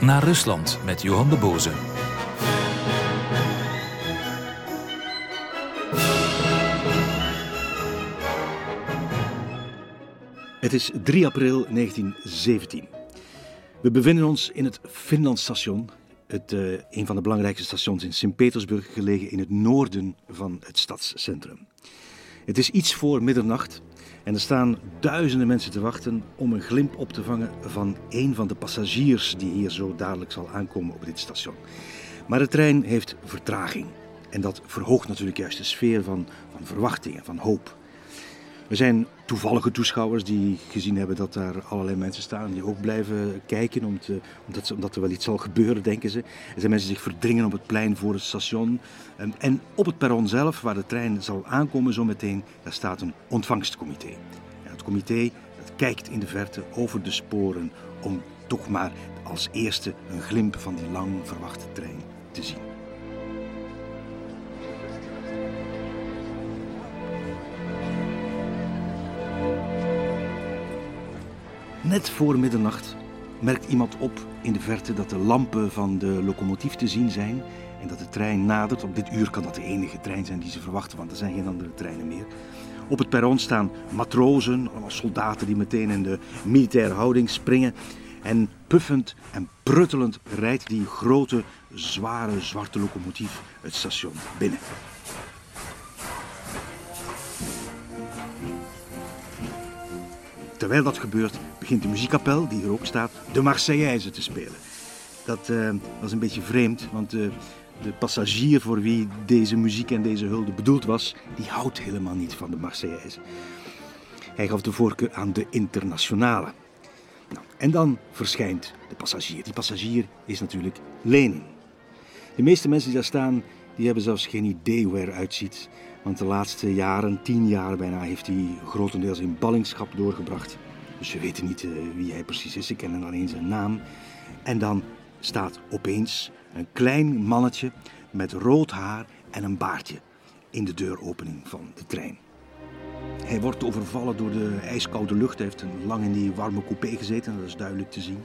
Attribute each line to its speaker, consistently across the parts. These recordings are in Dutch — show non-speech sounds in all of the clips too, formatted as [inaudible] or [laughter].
Speaker 1: Naar Rusland met Johan de Boze.
Speaker 2: Het is 3 april 1917. We bevinden ons in het Finlandstation, het, uh, een van de belangrijkste stations in Sint-Petersburg, gelegen in het noorden van het stadscentrum. Het is iets voor middernacht en er staan duizenden mensen te wachten om een glimp op te vangen van een van de passagiers die hier zo dadelijk zal aankomen op dit station. Maar de trein heeft vertraging en dat verhoogt natuurlijk juist de sfeer van, van verwachting en van hoop. Er zijn toevallige toeschouwers die gezien hebben dat daar allerlei mensen staan die ook blijven kijken omdat, omdat, omdat er wel iets zal gebeuren, denken ze. Er zijn mensen die zich verdringen op het plein voor het station. En, en op het perron zelf, waar de trein zal aankomen zometeen, daar staat een ontvangstcomité. Het comité dat kijkt in de verte over de sporen om toch maar als eerste een glimp van die lang verwachte trein te zien. Net voor middernacht merkt iemand op in de verte dat de lampen van de locomotief te zien zijn en dat de trein nadert. Op dit uur kan dat de enige trein zijn die ze verwachten, want er zijn geen andere treinen meer. Op het perron staan matrozen, allemaal soldaten die meteen in de militaire houding springen. En puffend en pruttelend rijdt die grote, zware, zwarte locomotief het station binnen. Terwijl dat gebeurt, begint de muziekkapel, die er ook staat, de Marseillaise te spelen. Dat was een beetje vreemd, want uh, de passagier voor wie deze muziek en deze hulde bedoeld was, die houdt helemaal niet van de Marseillaise. Hij gaf de voorkeur aan de internationale. Nou, en dan verschijnt de passagier. Die passagier is natuurlijk Lenin. De meeste mensen die daar staan, die hebben zelfs geen idee hoe hij eruit ziet. Want de laatste jaren, tien jaar bijna, heeft hij grotendeels in ballingschap doorgebracht. Dus we weten niet uh, wie hij precies is, ze kennen alleen zijn naam. En dan staat opeens een klein mannetje met rood haar en een baardje in de deuropening van de trein. Hij wordt overvallen door de ijskoude lucht. Hij heeft lang in die warme coupé gezeten, dat is duidelijk te zien.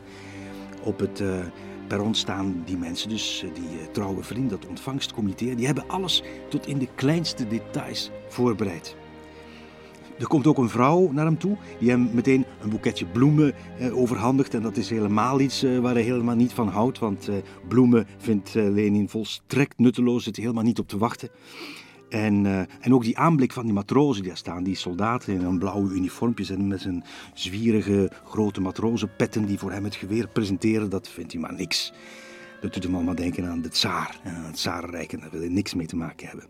Speaker 2: Op het uh, perron staan die mensen, dus die uh, trouwe vriend, dat ontvangstcomité, die hebben alles tot in de kleinste details voorbereid. Er komt ook een vrouw naar hem toe, die hem meteen een boeketje bloemen eh, overhandigt. En dat is helemaal iets eh, waar hij helemaal niet van houdt, want eh, bloemen vindt Lenin volstrekt nutteloos, zit helemaal niet op te wachten. En, en ook die aanblik van die matrozen die daar staan, die soldaten in hun blauwe uniformpjes en met zijn zwierige grote matrozenpetten die voor hem het geweer presenteren, dat vindt hij maar niks. Dat doet hem allemaal denken aan de tsaar, aan het tsarenrijk en daar wil hij niks mee te maken hebben.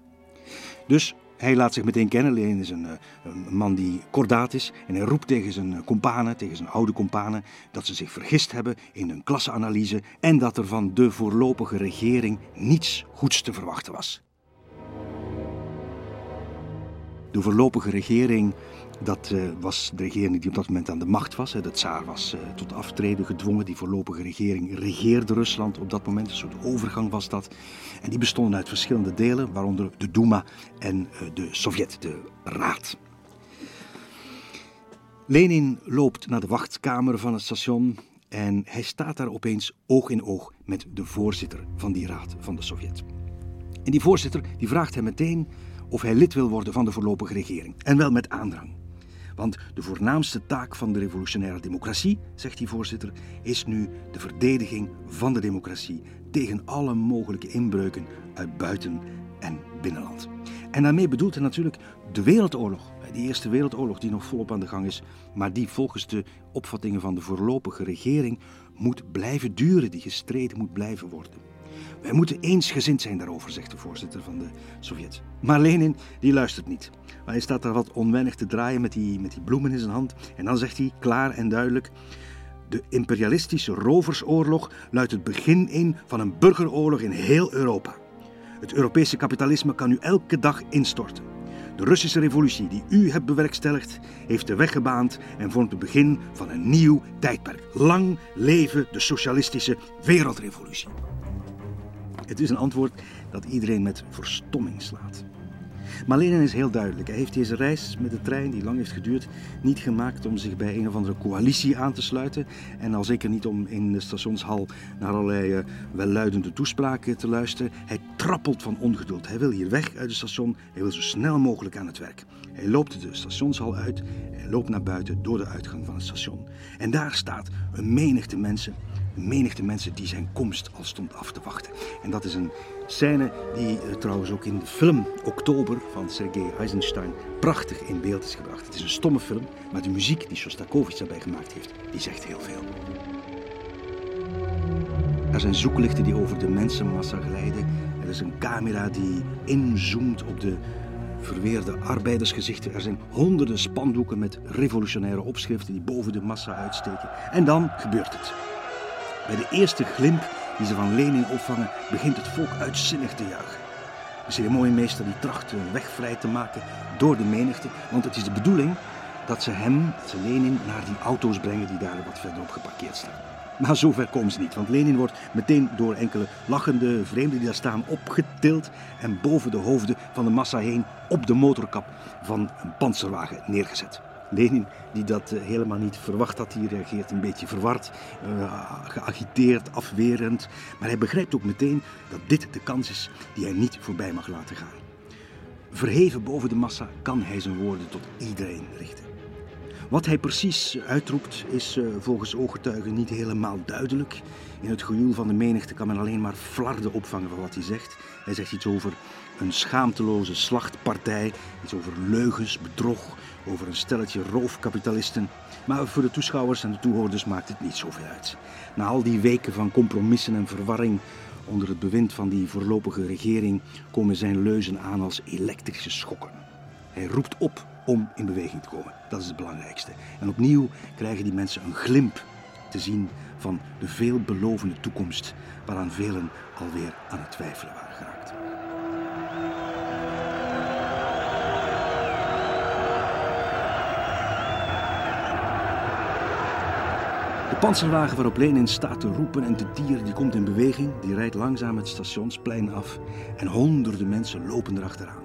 Speaker 2: Dus hij laat zich meteen kennen. Lenin is een, eh, een, man die kordaat is. En hij roept tegen zijn companen, tegen zijn oude companen, dat ze zich vergist hebben in hun klasseanalyse en dat er van de voorlopige regering niets goeds te verwachten was. De voorlopige regering, dat uh, was de regering die op dat moment aan de macht was. De tsaar was uh, tot aftreden gedwongen. Die voorlopige regering regeerde Rusland op dat moment. Een soort overgang was dat. En die bestonden uit verschillende delen, waaronder de Duma en uh, de Sovjet, de Raad. Lenin loopt naar de wachtkamer van het station en hij staat daar opeens oog in oog met de voorzitter van die raad van de Sovjet. En die voorzitter die vraagt hem meteen of hij lid wil worden van de voorlopige regering. En wel met aandrang. Want de voornaamste taak van de revolutionaire democratie, zegt die voorzitter, is nu de verdediging van de democratie tegen alle mogelijke inbreuken uit buiten- en binnenland. En daarmee bedoelt hij natuurlijk de Wereldoorlog, die Eerste Wereldoorlog die nog volop aan de gang is, maar die volgens de opvattingen van de voorlopige regering moet blijven duren, die gestreden moet blijven worden. Wij moeten eensgezind zijn daarover, zegt de voorzitter van de Sovjet. Maar Lenin, die luistert niet. Hij staat daar wat onwennig te draaien met die, met die bloemen in zijn hand. En dan zegt hij klaar en duidelijk... De imperialistische roversoorlog luidt het begin in van een burgeroorlog in heel Europa. Het Europese kapitalisme kan nu elke dag instorten. De Russische revolutie die u hebt bewerkstelligd, heeft de weg gebaand en vormt het begin van een nieuw tijdperk. Lang leven de socialistische wereldrevolutie. Het is een antwoord dat iedereen met verstomming slaat. Maar Lenin is heel duidelijk. Hij heeft deze reis met de trein, die lang heeft geduurd, niet gemaakt om zich bij een of andere coalitie aan te sluiten. En al zeker niet om in de stationshal naar allerlei uh, welluidende toespraken te luisteren. Hij trappelt van ongeduld. Hij wil hier weg uit het station. Hij wil zo snel mogelijk aan het werk. Hij loopt de stationshal uit. Hij loopt naar buiten door de uitgang van het station. En daar staat een menigte mensen menigte mensen die zijn komst al stond af te wachten. En dat is een scène die uh, trouwens ook in de film Oktober van Sergei Eisenstein prachtig in beeld is gebracht. Het is een stomme film, maar de muziek die Shostakovich daarbij gemaakt heeft, die zegt heel veel. Er zijn zoeklichten die over de mensenmassa glijden. Er is een camera die inzoomt op de verweerde arbeidersgezichten. Er zijn honderden spandoeken met revolutionaire opschriften die boven de massa uitsteken. En dan gebeurt het. Bij de eerste glimp die ze van Lenin opvangen, begint het volk uitzinnig te juichen. De ceremoniemeester die tracht een weg vrij te maken door de menigte, want het is de bedoeling dat ze hem, dat ze Lenin, naar die auto's brengen die daar wat verderop geparkeerd staan. Maar zover komen ze niet, want Lenin wordt meteen door enkele lachende vreemden die daar staan opgetild en boven de hoofden van de massa heen op de motorkap van een panzerwagen neergezet. Lenin, die dat eh, helemaal niet verwacht had, die reageert een beetje verward, uh, geagiteerd, afwerend. Maar hij begrijpt ook meteen dat dit de kans is die hij niet voorbij mag laten gaan. Verheven boven de massa kan hij zijn woorden tot iedereen richten. Wat hij precies uitroept is uh, volgens ooggetuigen niet helemaal duidelijk. In het gejoel van de menigte kan men alleen maar flarden opvangen van wat hij zegt. Hij zegt iets over een schaamteloze slachtpartij, iets over leugens, bedrog, over een stelletje roofkapitalisten. Maar voor de toeschouwers en de toehoorders maakt het niet zoveel uit. Na al die weken van compromissen en verwarring onder het bewind van die voorlopige regering komen zijn leuzen aan als elektrische schokken. Hij roept op om in beweging te komen. Dat is het belangrijkste. En opnieuw krijgen die mensen een glimp te zien van de veelbelovende toekomst waaraan velen alweer aan het twijfelen waren De panzerwagen waarop Lenin staat te roepen en te dieren, die komt in beweging, die rijdt langzaam het stationsplein af en honderden mensen lopen erachteraan.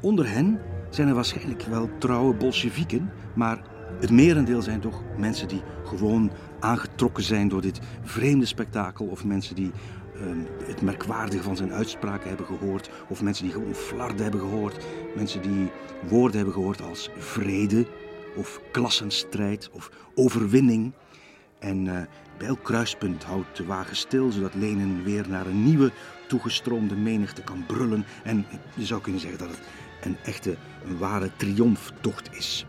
Speaker 2: Onder hen zijn er waarschijnlijk wel trouwe Bolsjewieken, maar het merendeel zijn toch mensen die gewoon aangetrokken zijn door dit vreemde spektakel of mensen die ehm, het merkwaardige van zijn uitspraken hebben gehoord of mensen die gewoon flarden hebben gehoord, mensen die woorden hebben gehoord als vrede of klassenstrijd of overwinning. En uh, bij elk kruispunt houdt de wagen stil, zodat Lenin weer naar een nieuwe toegestroomde menigte kan brullen. En je zou kunnen zeggen dat het een echte, een ware triomftocht is.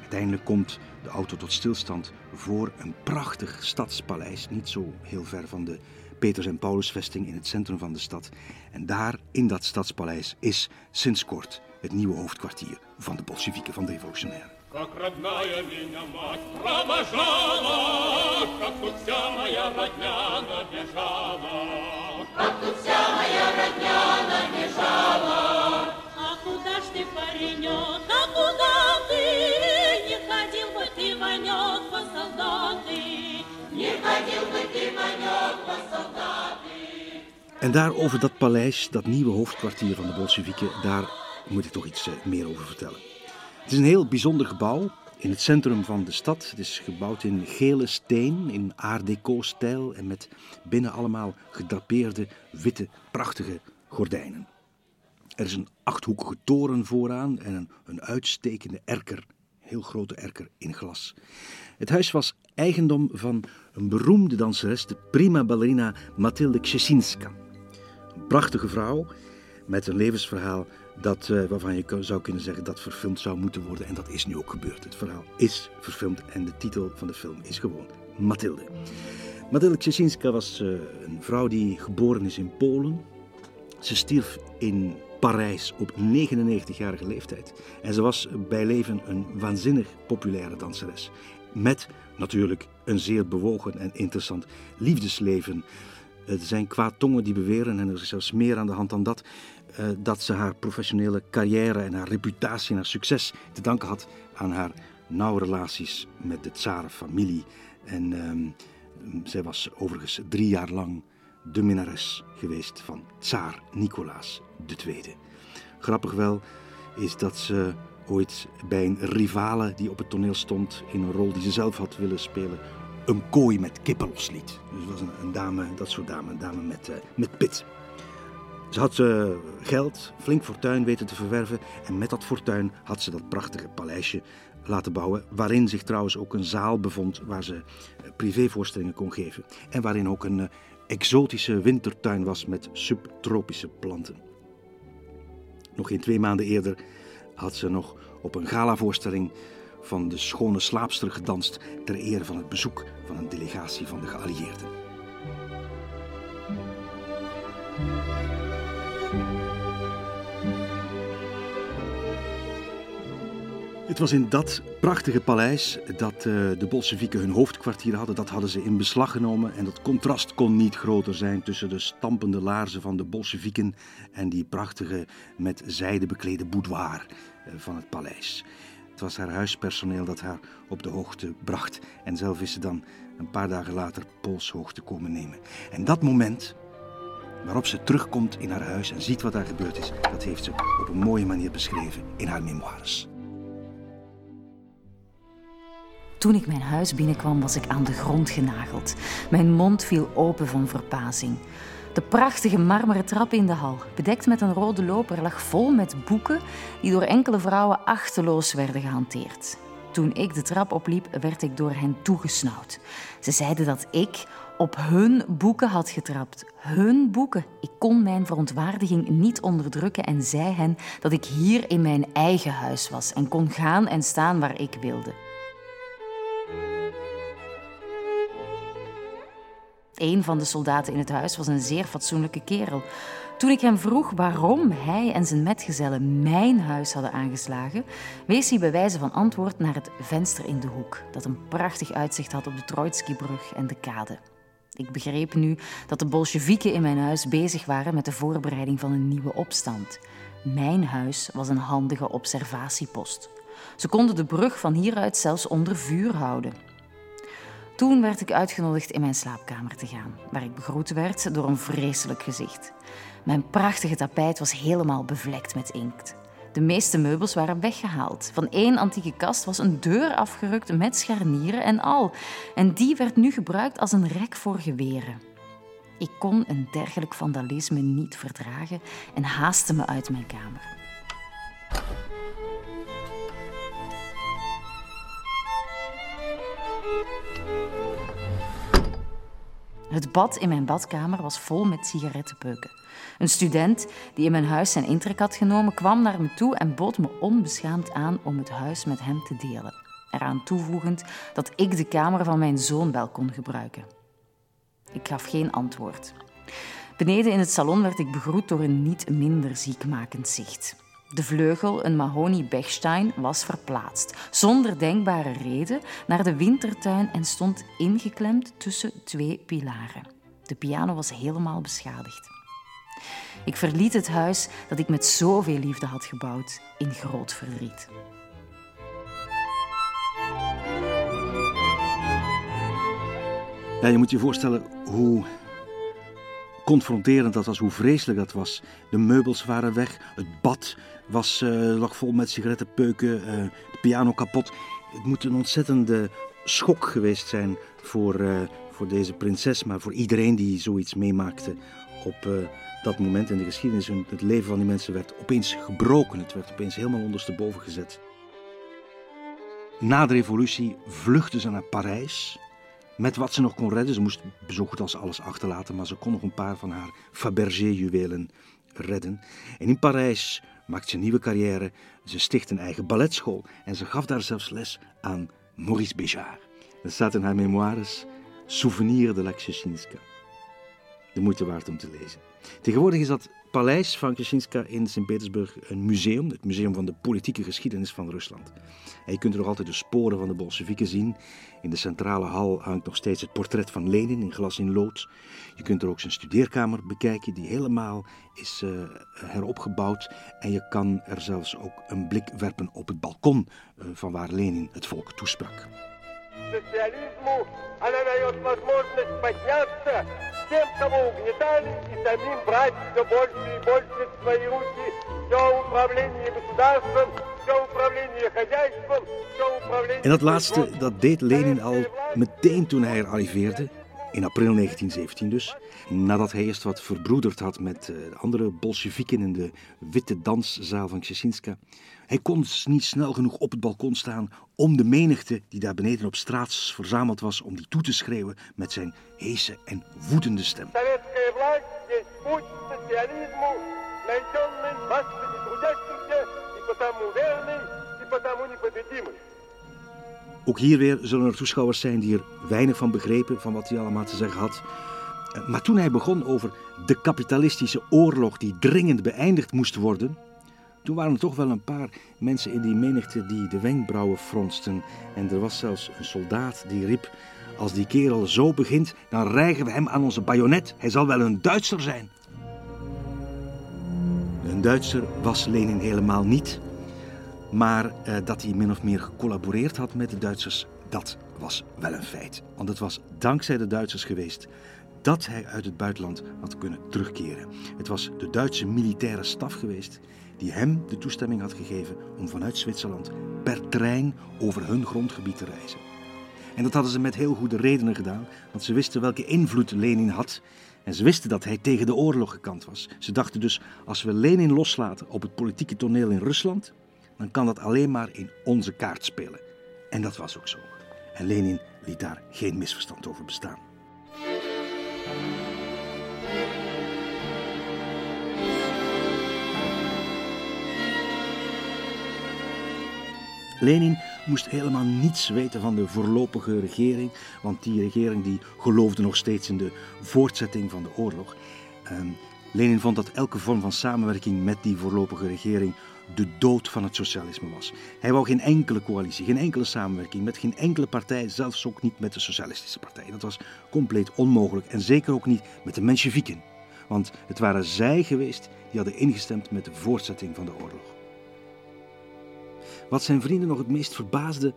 Speaker 2: Uiteindelijk komt de auto tot stilstand voor een prachtig stadspaleis, niet zo heel ver van de Peters- en Paulusvesting in het centrum van de stad. En daar, in dat stadspaleis, is sinds kort het nieuwe hoofdkwartier van de Bolsjewieken, van de revolutionairen. Как родная меня мать провожала, Как тут вся моя родня набежала. Как тут вся моя родня набежала. А куда ж ты, паренек, а куда ты? Не ходил бы ты, Ванек, по солдаты. Не ходил бы ты, Ванек, по солдаты. En daar over dat paleis, dat nieuwe hoofdkwartier van de Bolsjewieken, daar moet ik toch iets meer over vertellen. Het is een heel bijzonder gebouw in het centrum van de stad. Het is gebouwd in gele steen, in art deco-stijl en met binnen allemaal gedrapeerde witte prachtige gordijnen. Er is een achthoekige toren vooraan en een, een uitstekende erker, heel grote erker in glas. Het huis was eigendom van een beroemde danseres, de prima ballerina Mathilde Krzeszynska. Een prachtige vrouw met een levensverhaal dat, uh, waarvan je zou kunnen zeggen dat verfilmd zou moeten worden. En dat is nu ook gebeurd. Het verhaal is verfilmd en de titel van de film is gewoon Mathilde. Mathilde Krzeszynska was uh, een vrouw die geboren is in Polen. Ze stierf in Parijs op 99-jarige leeftijd. En ze was bij leven een waanzinnig populaire danseres. Met natuurlijk een zeer bewogen en interessant liefdesleven. Er zijn kwaad tongen die beweren, en er is zelfs meer aan de hand dan dat, uh, dat ze haar professionele carrière en haar reputatie en haar succes te danken had aan haar nauwe relaties met de tsarenfamilie. En um, zij was overigens drie jaar lang de minnares geweest van tsaar Nicolaas II. Grappig wel is dat ze ooit bij een rivale die op het toneel stond in een rol die ze zelf had willen spelen, een kooi met kippen losliet. Dus was een, dame, dat soort dame, een dame met, uh, met pit. Ze had uh, geld, flink fortuin weten te verwerven en met dat fortuin had ze dat prachtige paleisje laten bouwen, waarin zich trouwens ook een zaal bevond waar ze eh, privévoorstellingen kon geven en waarin ook een uh, exotische wintertuin was met subtropische planten. Nog geen twee maanden eerder had ze nog op een galavoorstelling van de schone slaapster gedanst ter ere van het bezoek van een delegatie van de geallieerden. Het was in dat prachtige paleis dat uh, de Bolsjewieken hun hoofdkwartier hadden. Dat hadden ze in beslag genomen en dat contrast kon niet groter zijn tussen de stampende laarzen van de Bolsjewieken en die prachtige met zijde beklede boudoir uh, van het paleis. Het was haar huispersoneel dat haar op de hoogte bracht en zelf is ze dan een paar dagen later polshoogte komen nemen. En dat moment waarop ze terugkomt in haar huis en ziet wat daar gebeurd is, dat heeft ze op een mooie manier beschreven in haar memoires.
Speaker 3: Toen ik mijn huis binnenkwam, was ik aan de grond genageld. Mijn mond viel open van verbazing. De prachtige marmeren trap in de hal, bedekt met een rode loper, lag vol met boeken die door enkele vrouwen achteloos werden gehanteerd. Toen ik de trap opliep, werd ik door hen toegesnauwd. Ze zeiden dat ik op hun boeken had getrapt. Hun boeken. Ik kon mijn verontwaardiging niet onderdrukken en zei hen dat ik hier in mijn eigen huis was en kon gaan en staan waar ik wilde. Een van de soldaten in het huis was een zeer fatsoenlijke kerel. Toen ik hem vroeg waarom hij en zijn metgezellen mijn huis hadden aangeslagen, wees hij bij wijze van antwoord naar het venster in de hoek, dat een prachtig uitzicht had op de Troitsky-brug en de kade. Ik begreep nu dat de Bolsjewieken in mijn huis bezig waren met de voorbereiding van een nieuwe opstand. Mijn huis was een handige observatiepost. Ze konden de brug van hieruit zelfs onder vuur houden. Toen werd ik uitgenodigd in mijn slaapkamer te gaan, waar ik begroet werd door een vreselijk gezicht. Mijn prachtige tapijt was helemaal bevlekt met inkt. De meeste meubels waren weggehaald. Van één antieke kast was een deur afgerukt met scharnieren en al. En die werd nu gebruikt als een rek voor geweren. Ik kon een dergelijk vandalisme niet verdragen en haastte me uit mijn kamer. Het bad in mijn badkamer was vol met sigarettenpeuken. Een student die in mijn huis zijn intrek had genomen, kwam naar me toe en bood me onbeschaamd aan om het huis met hem te delen. Eraan toevoegend dat ik de kamer van mijn zoon wel kon gebruiken. Ik gaf geen antwoord. Beneden in het salon werd ik begroet door een niet minder ziekmakend zicht. De vleugel, een Mahoney Bechstein, was verplaatst, zonder denkbare reden, naar de wintertuin en stond ingeklemd tussen twee pilaren. De piano was helemaal beschadigd. Ik verliet het huis dat ik met zoveel liefde had gebouwd in groot verdriet.
Speaker 2: Ja, je moet je voorstellen hoe confronterend dat was, hoe vreselijk dat was. De meubels waren weg, het bad was, uh, lag vol met sigarettenpeuken, uh, de piano kapot. Het moet een ontzettende schok geweest zijn voor, uh, voor deze prinses, maar voor iedereen die zoiets meemaakte op dat moment in de geschiedenis. Het leven van die mensen werd opeens gebroken, het werd opeens helemaal ondersteboven gezet. Na de revolutie vluchtte ze naar Parijs. Met wat ze nog kon redden. Ze moest zo goed als alles achterlaten, maar ze kon nog een paar van haar Fabergé-juwelen redden. En in Parijs maakte ze een nieuwe carrière. Ze stichtte een eigen balletschool en ze gaf daar zelfs les aan Maurice Béjart. Dat staat in haar memoires Souvenir de la Kshechinska. De moeite waard om te lezen. Tegenwoordig is dat paleis van Kshechinska in Sint-Petersburg een museum, het museum van de politieke geschiedenis van Rusland. En je kunt er nog altijd de sporen van de Bolsjewieken zien. In de centrale hal hangt nog steeds het portret van Lenin in glas in lood. Je kunt er ook zijn studeerkamer bekijken, die helemaal is uh, heropgebouwd. En je kan er zelfs ook een blik werpen op het balkon uh, van waar Lenin het volk toesprak Социализму она дает возможность подняться тем, кого угнетали, и самим брать все больше и больше в свои руки En dat laatste, dat deed Lenin al meteen toen hij er arriveerde, in april 1917 dus, nadat hij eerst wat verbroederd had met eh, de andere Bolsjewieken in de witte danszaal van Ksheshinska. hij kon dus niet snel genoeg op het balkon staan om de menigte die daar beneden op straat verzameld was, om die toe te schreeuwen met zijn heese en woedende stem. Ook hier weer zullen er toeschouwers zijn die er weinig van begrepen van wat hij allemaal te zeggen had. Eh, maar toen hij begon over de kapitalistische oorlog die dringend beëindigd moest worden, toen waren er toch wel een paar mensen in die menigte die de wenkbrauwen fronsten. En er was zelfs een soldaat die riep: Als die kerel zo begint, dan rijgen we hem aan onze bajonet. Hij zal wel een Duitser zijn. Een Duitser was Lenin helemaal niet. Maar eh, dat hij min of meer gecollaboreerd had met de Duitsers, dat was wel een feit. Want het was dankzij de Duitsers geweest dat hij uit het buitenland had kunnen terugkeren. Het was de Duitse militaire staf geweest die hem de toestemming had gegeven om vanuit Zwitserland per trein over hun grondgebied te reizen. En dat hadden ze met heel goede redenen gedaan, want ze wisten welke invloed Lenin had en ze wisten dat hij tegen de oorlog gekant was. Ze dachten dus, als we Lenin loslaten op het politieke toneel in Rusland, dan kan dat alleen maar in onze kaart spelen. En dat was ook zo. En Lenin liet daar geen misverstand over bestaan. Lenin moest helemaal niets weten van de voorlopige regering, want die regering die geloofde nog steeds in de voortzetting van de oorlog. Um, Lenin vond dat elke vorm van samenwerking met die voorlopige regering de dood van het socialisme was. Hij wou geen enkele coalitie, geen enkele samenwerking met geen enkele partij, zelfs ook niet met de Socialistische Partij. Dat was compleet onmogelijk en zeker ook niet met de Mensjevieken. Want het waren zij geweest die hadden ingestemd met de voortzetting van de oorlog. Wat zijn vrienden nog het meest verbaasde,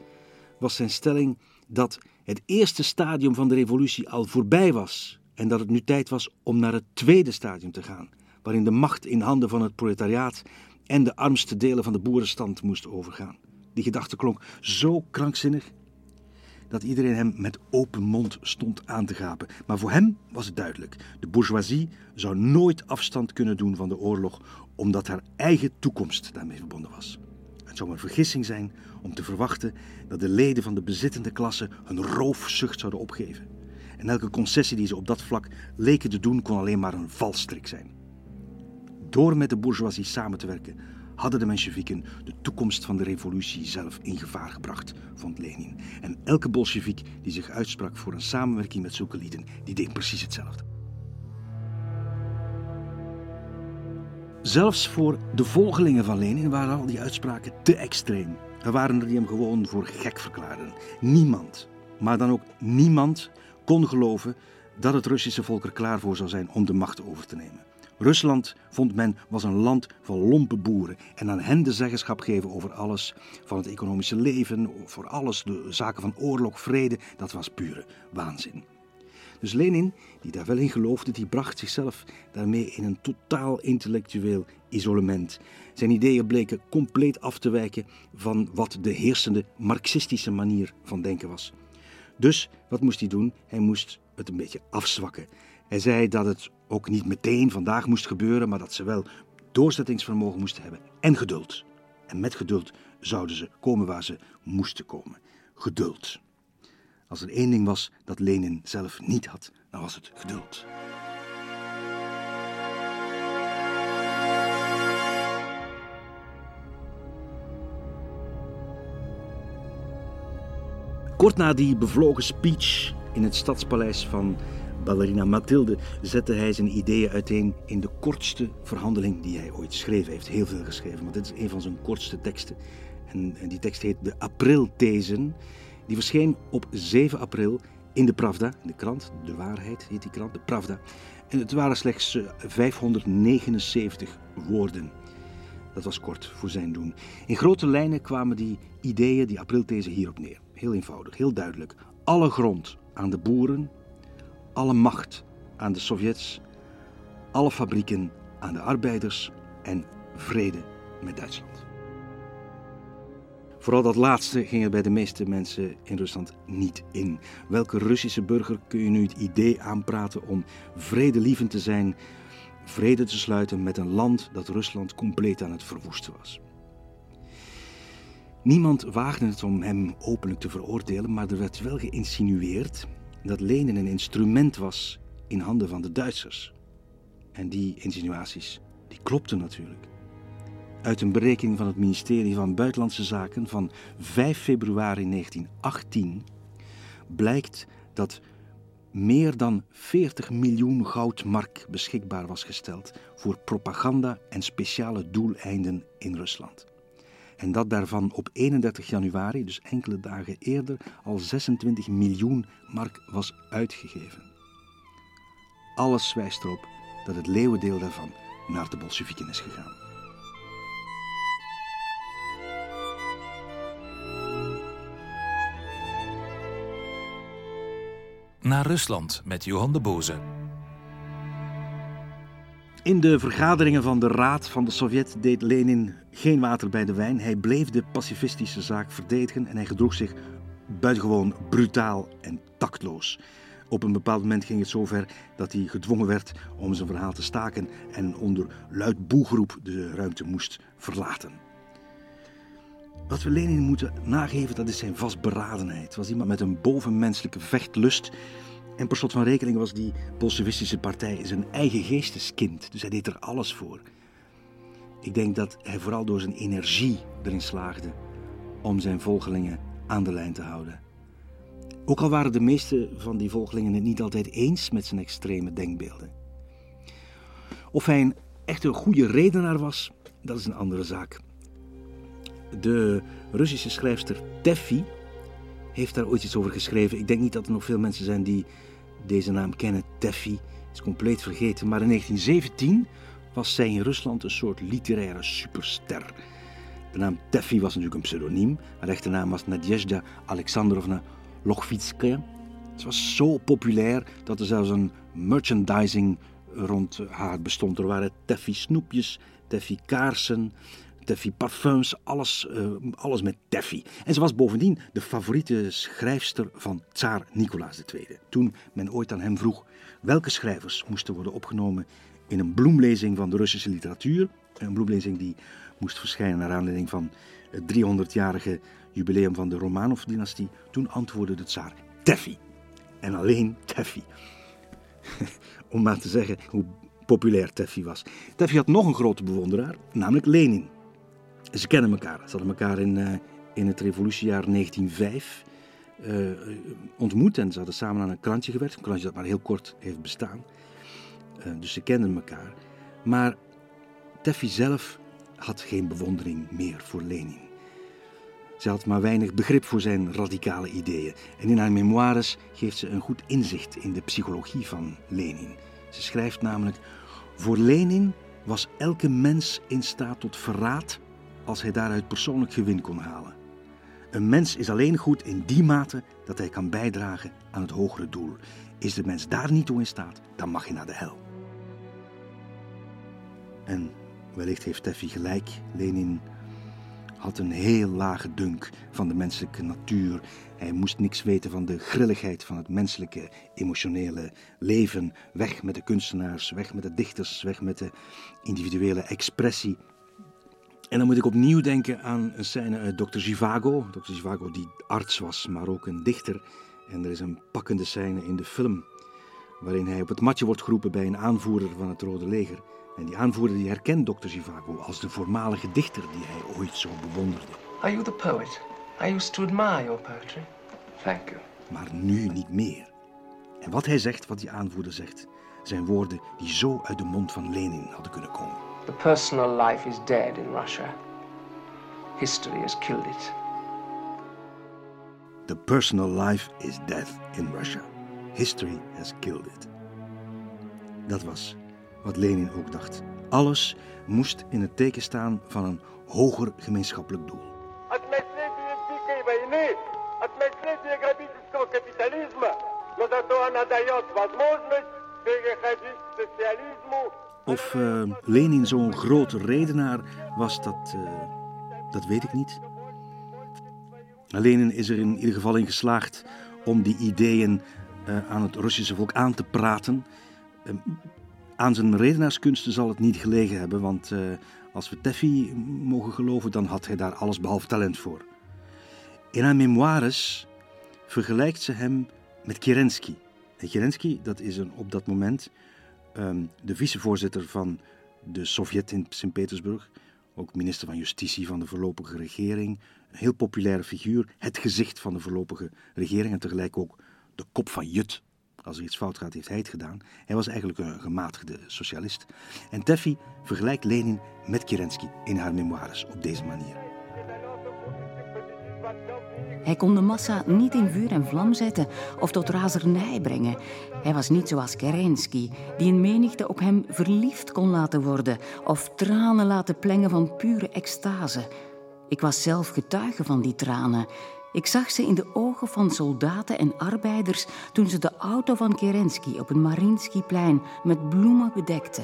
Speaker 2: was zijn stelling dat het eerste stadium van de revolutie al voorbij was en dat het nu tijd was om naar het tweede stadium te gaan, waarin de macht in handen van het proletariaat en de armste delen van de boerenstand moest overgaan. Die gedachte klonk zo krankzinnig dat iedereen hem met open mond stond aan te gapen. Maar voor hem was het duidelijk: de bourgeoisie zou nooit afstand kunnen doen van de oorlog, omdat haar eigen toekomst daarmee verbonden was. Het zou een vergissing zijn om te verwachten dat de leden van de bezittende klasse hun roofzucht zouden opgeven. En elke concessie die ze op dat vlak leken te doen, kon alleen maar een valstrik zijn. Door met de bourgeoisie samen te werken, hadden de Mensjevieken de toekomst van de revolutie zelf in gevaar gebracht, vond Lenin. En elke Bolsjevik die zich uitsprak voor een samenwerking met zulke lieden, die deed precies hetzelfde. Zelfs voor de volgelingen van Lenin waren al die uitspraken te extreem. Er waren er die hem gewoon voor gek verklaarden. Niemand, maar dan ook niemand, kon geloven dat het Russische volk er klaar voor zou zijn om de macht over te nemen. Rusland, vond men, was een land van lompe boeren en aan hen de zeggenschap geven over alles, van het economische leven, voor alles, de zaken van oorlog, vrede, dat was pure waanzin. Dus Lenin, die daar wel in geloofde, die bracht zichzelf daarmee in een totaal intellectueel isolement. Zijn ideeën bleken compleet af te wijken van wat de heersende marxistische manier van denken was. Dus wat moest hij doen? Hij moest het een beetje afzwakken. Hij zei dat het ook niet meteen vandaag moest gebeuren, maar dat ze wel doorzettingsvermogen moesten hebben en geduld. En met geduld zouden ze komen waar ze moesten komen. Geduld. Als er één ding was dat Lenin zelf niet had, dan was het geduld. Kort na die bevlogen speech in het stadspaleis van ballerina Mathilde zette hij zijn ideeën uiteen in de kortste verhandeling die hij ooit schreef. Hij heeft heel veel geschreven, maar dit is een van zijn kortste teksten. En, die tekst heet De Aprilthezen. Die verscheen op 7 april in de Pravda, in de krant. De Waarheid heet die krant, de Pravda. En het waren slechts 579 eh, woorden. Dat was kort voor zijn doen. In grote lijnen kwamen die ideeën, die aprilthese hierop neer. Heel eenvoudig, heel duidelijk. Alle grond aan de boeren, alle macht aan de Sovjets, alle fabrieken aan de arbeiders en vrede met Duitsland. Vooral dat laatste ging er bij de meeste mensen in Rusland niet in. Welke Russische burger kun je nu het idee aanpraten om vredelievend te zijn, vrede te sluiten met een land dat Rusland compleet aan het verwoesten was? Niemand waagde het om hem openlijk te veroordelen, maar er werd wel geïnsinueerd dat Lenin een instrument was in handen van de Duitsers. En die insinuaties, die klopten natuurlijk. Uit een berekening van het ministerie van Buitenlandse Zaken van 5 februari 1918 blijkt dat meer dan 40 miljoen goudmark beschikbaar was gesteld voor propaganda en speciale doeleinden in Rusland. En dat daarvan op 31 januari, dus enkele dagen eerder, al 26 miljoen mark was uitgegeven. Alles wijst erop dat het leeuwendeel daarvan naar de Bolsjewieken is gegaan.
Speaker 1: Naar Rusland met Johan de Boze.
Speaker 2: In de vergaderingen van de Raad van de Sovjet deed Lenin geen water bij de wijn. Hij bleef de pacifistische zaak verdedigen en hij gedroeg zich buitengewoon brutaal en tactloos. Op een bepaald moment ging het zover dat hij gedwongen werd om zijn verhaal te staken en onder luid boegeroep de ruimte moest verlaten. Wat we Lenin moeten nageven, dat is zijn vastberadenheid. Was iemand met een bovenmenselijke vechtlust. En per slot van rekening was die Bolsjewistische partij zijn eigen geesteskind. Dus hij deed er alles voor. Ik denk dat hij vooral door zijn energie erin slaagde om zijn volgelingen aan de lijn te houden. Ook al waren de meeste van die volgelingen het niet altijd eens met zijn extreme denkbeelden. Of hij een echt een goede redenaar was, dat is een andere zaak. De Russische schrijfster Teffy heeft daar ooit iets over geschreven. Ik denk niet dat er nog veel mensen zijn die deze naam kennen. Teffy is compleet vergeten. Maar in 1917 was zij in Rusland een soort literaire superster. De naam Teffy was natuurlijk een pseudoniem. Haar echte naam was Nadezhda Alexandrovna Lochvitskaya. Ze was zo populair dat er zelfs een merchandising rond haar bestond. Er waren Teffy snoepjes, Teffy kaarsen, Teffy parfums, alles, uh, alles met Teffy. En ze was bovendien de favoriete schrijfster van tsaar Nicolaas II. Toen men ooit aan hem vroeg welke schrijvers moesten worden opgenomen in een bloemlezing van de Russische literatuur, een bloemlezing die moest verschijnen naar aanleiding van het 300-jarige jubileum van de Romanov-dynastie, toen antwoordde de tsaar Teffy. En alleen Teffy. [laughs] Om maar te zeggen hoe populair Teffy was. Teffy had nog een grote bewonderaar, namelijk Lenin. Ze kennen elkaar. Ze hadden elkaar in, uh, in het revolutiejaar 1905 uh, eh, ontmoet en ze hadden samen aan een krantje gewerkt. Een krantje dat maar heel kort heeft bestaan. Uh, dus ze kenden elkaar. Maar Teffy zelf had geen bewondering meer voor Lenin. Ze had maar weinig begrip voor zijn radicale ideeën. En in haar memoires geeft ze een goed inzicht in de psychologie van Lenin. Ze schrijft namelijk: Voor Lenin was elke mens in staat tot verraad als hij daaruit persoonlijk gewin kon halen. Een mens is alleen goed in die mate dat hij kan bijdragen aan het hogere doel. Is de mens daar niet toe in staat, dan mag hij naar de hel. En wellicht heeft Teffy gelijk. Lenin had een heel lage dunk van de menselijke natuur. Hij moest niks weten van de grilligheid van het menselijke, emotionele leven. Weg met de kunstenaars, weg met de dichters, weg met de individuele expressie. En dan moet ik opnieuw denken aan een scène uit Dr. Zhivago. Dr. Zhivago die arts was, maar ook een dichter. En er is een pakkende scène in de film waarin hij op het matje wordt geroepen bij een aanvoerder van het Rode Leger. En die aanvoerder die herkent Dr. Zhivago als de voormalige dichter die hij ooit zo bewonderde.
Speaker 4: Are you the poet? I used to admire your poetry. Thank you.
Speaker 2: Maar nu niet meer. En wat hij zegt, wat die aanvoerder zegt, zijn woorden die zo uit de mond van Lenin hadden kunnen komen.
Speaker 4: The personal life is dead in Russia. History has killed it.
Speaker 2: The personal life is dead in Russia. History has killed it. Dat was wat Lenin ook dacht. Alles moest in het teken staan van een hoger gemeenschappelijk doel. Of uh, Lenin zo'n grote redenaar was, dat, uh, dat weet ik niet. Lenin is er in ieder geval in geslaagd om die ideeën uh, aan het Russische volk aan te praten. Ehm, aan zijn redenaarskunsten zal het niet gelegen hebben, want als we Teffi mogen geloven, dan had hij daar alles behalve talent voor. In haar memoires vergelijkt ze hem met Kerensky. En Kerensky, dat is een, op dat moment um, de vicevoorzitter van de Sovjet in Sint-Petersburg, ook minister van Justitie van de voorlopige regering, een heel populaire figuur, het gezicht van de voorlopige regering en tegelijk ook de kop van Jut. Als er iets fout gaat, heeft hij het gedaan. Hij was eigenlijk een gematigde socialist. En Teffi vergelijkt Lenin met Kerensky in haar memoires op deze manier.
Speaker 5: Hij kon de massa niet in vuur en vlam zetten of tot razernij brengen. Hij was niet zoals Kerensky, die een menigte op hem verliefd kon laten worden of tranen laten plengen van pure extase. Ik was zelf getuige van die tranen. Ik zag ze in de ogen van soldaten en arbeiders toen ze de auto van Kerensky op het Marinskyplein met bloemen bedekten.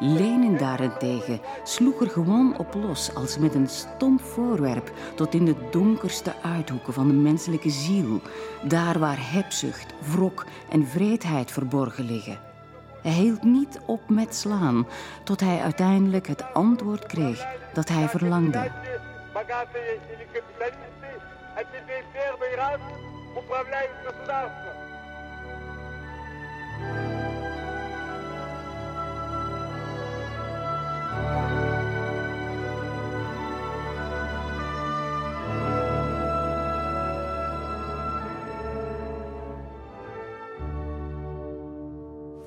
Speaker 5: Lenin daarentegen sloeg er gewoon op los als met een stom voorwerp tot in de donkerste uithoeken van de menselijke ziel, daar waar hebzucht, wrok en vreedheid verborgen liggen. Hij hield niet op met slaan, tot hij uiteindelijk het antwoord kreeg dat hij verlangde.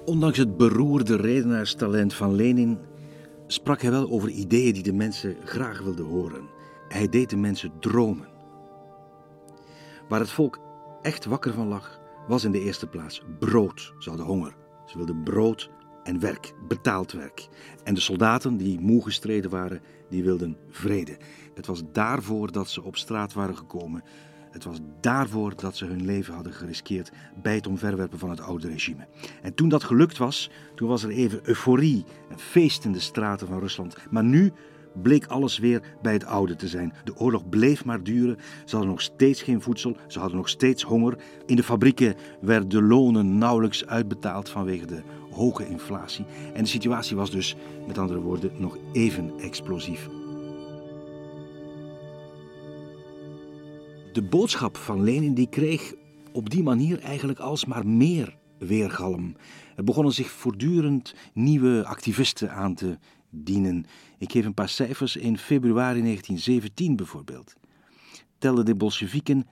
Speaker 2: Ondanks het beroerde redenaarstalent van Lenin sprak hij wel over ideeën die de mensen graag wilden horen. Hij deed de mensen dromen. Waar het volk echt wakker van lag, was in de eerste plaats brood. Ze hadden honger. Ze wilden brood en werk, betaald werk. En de soldaten die moe gestreden waren, die wilden vrede. Het was daarvoor dat ze op straat waren gekomen. Het was daarvoor dat ze hun leven hadden geriskeerd bij het omverwerpen van het oude regime. En toen dat gelukt was, toen was er even euforie en feest in de straten van Rusland. Maar nu bleek alles weer bij het oude te zijn. De oorlog bleef maar duren. Ze hadden nog steeds geen voedsel, ze hadden nog steeds honger. In de fabrieken werden de lonen nauwelijks uitbetaald vanwege de hoge inflatie. En de situatie was dus, met andere woorden, nog even explosief. De boodschap van Lenin die kreeg op die manier eigenlijk alsmaar meer weergalm. Er begonnen zich voortdurend nieuwe activisten aan te dienen. Ik geef een paar cijfers. In februari 1917 bijvoorbeeld telden de Bolsjewieken 23.600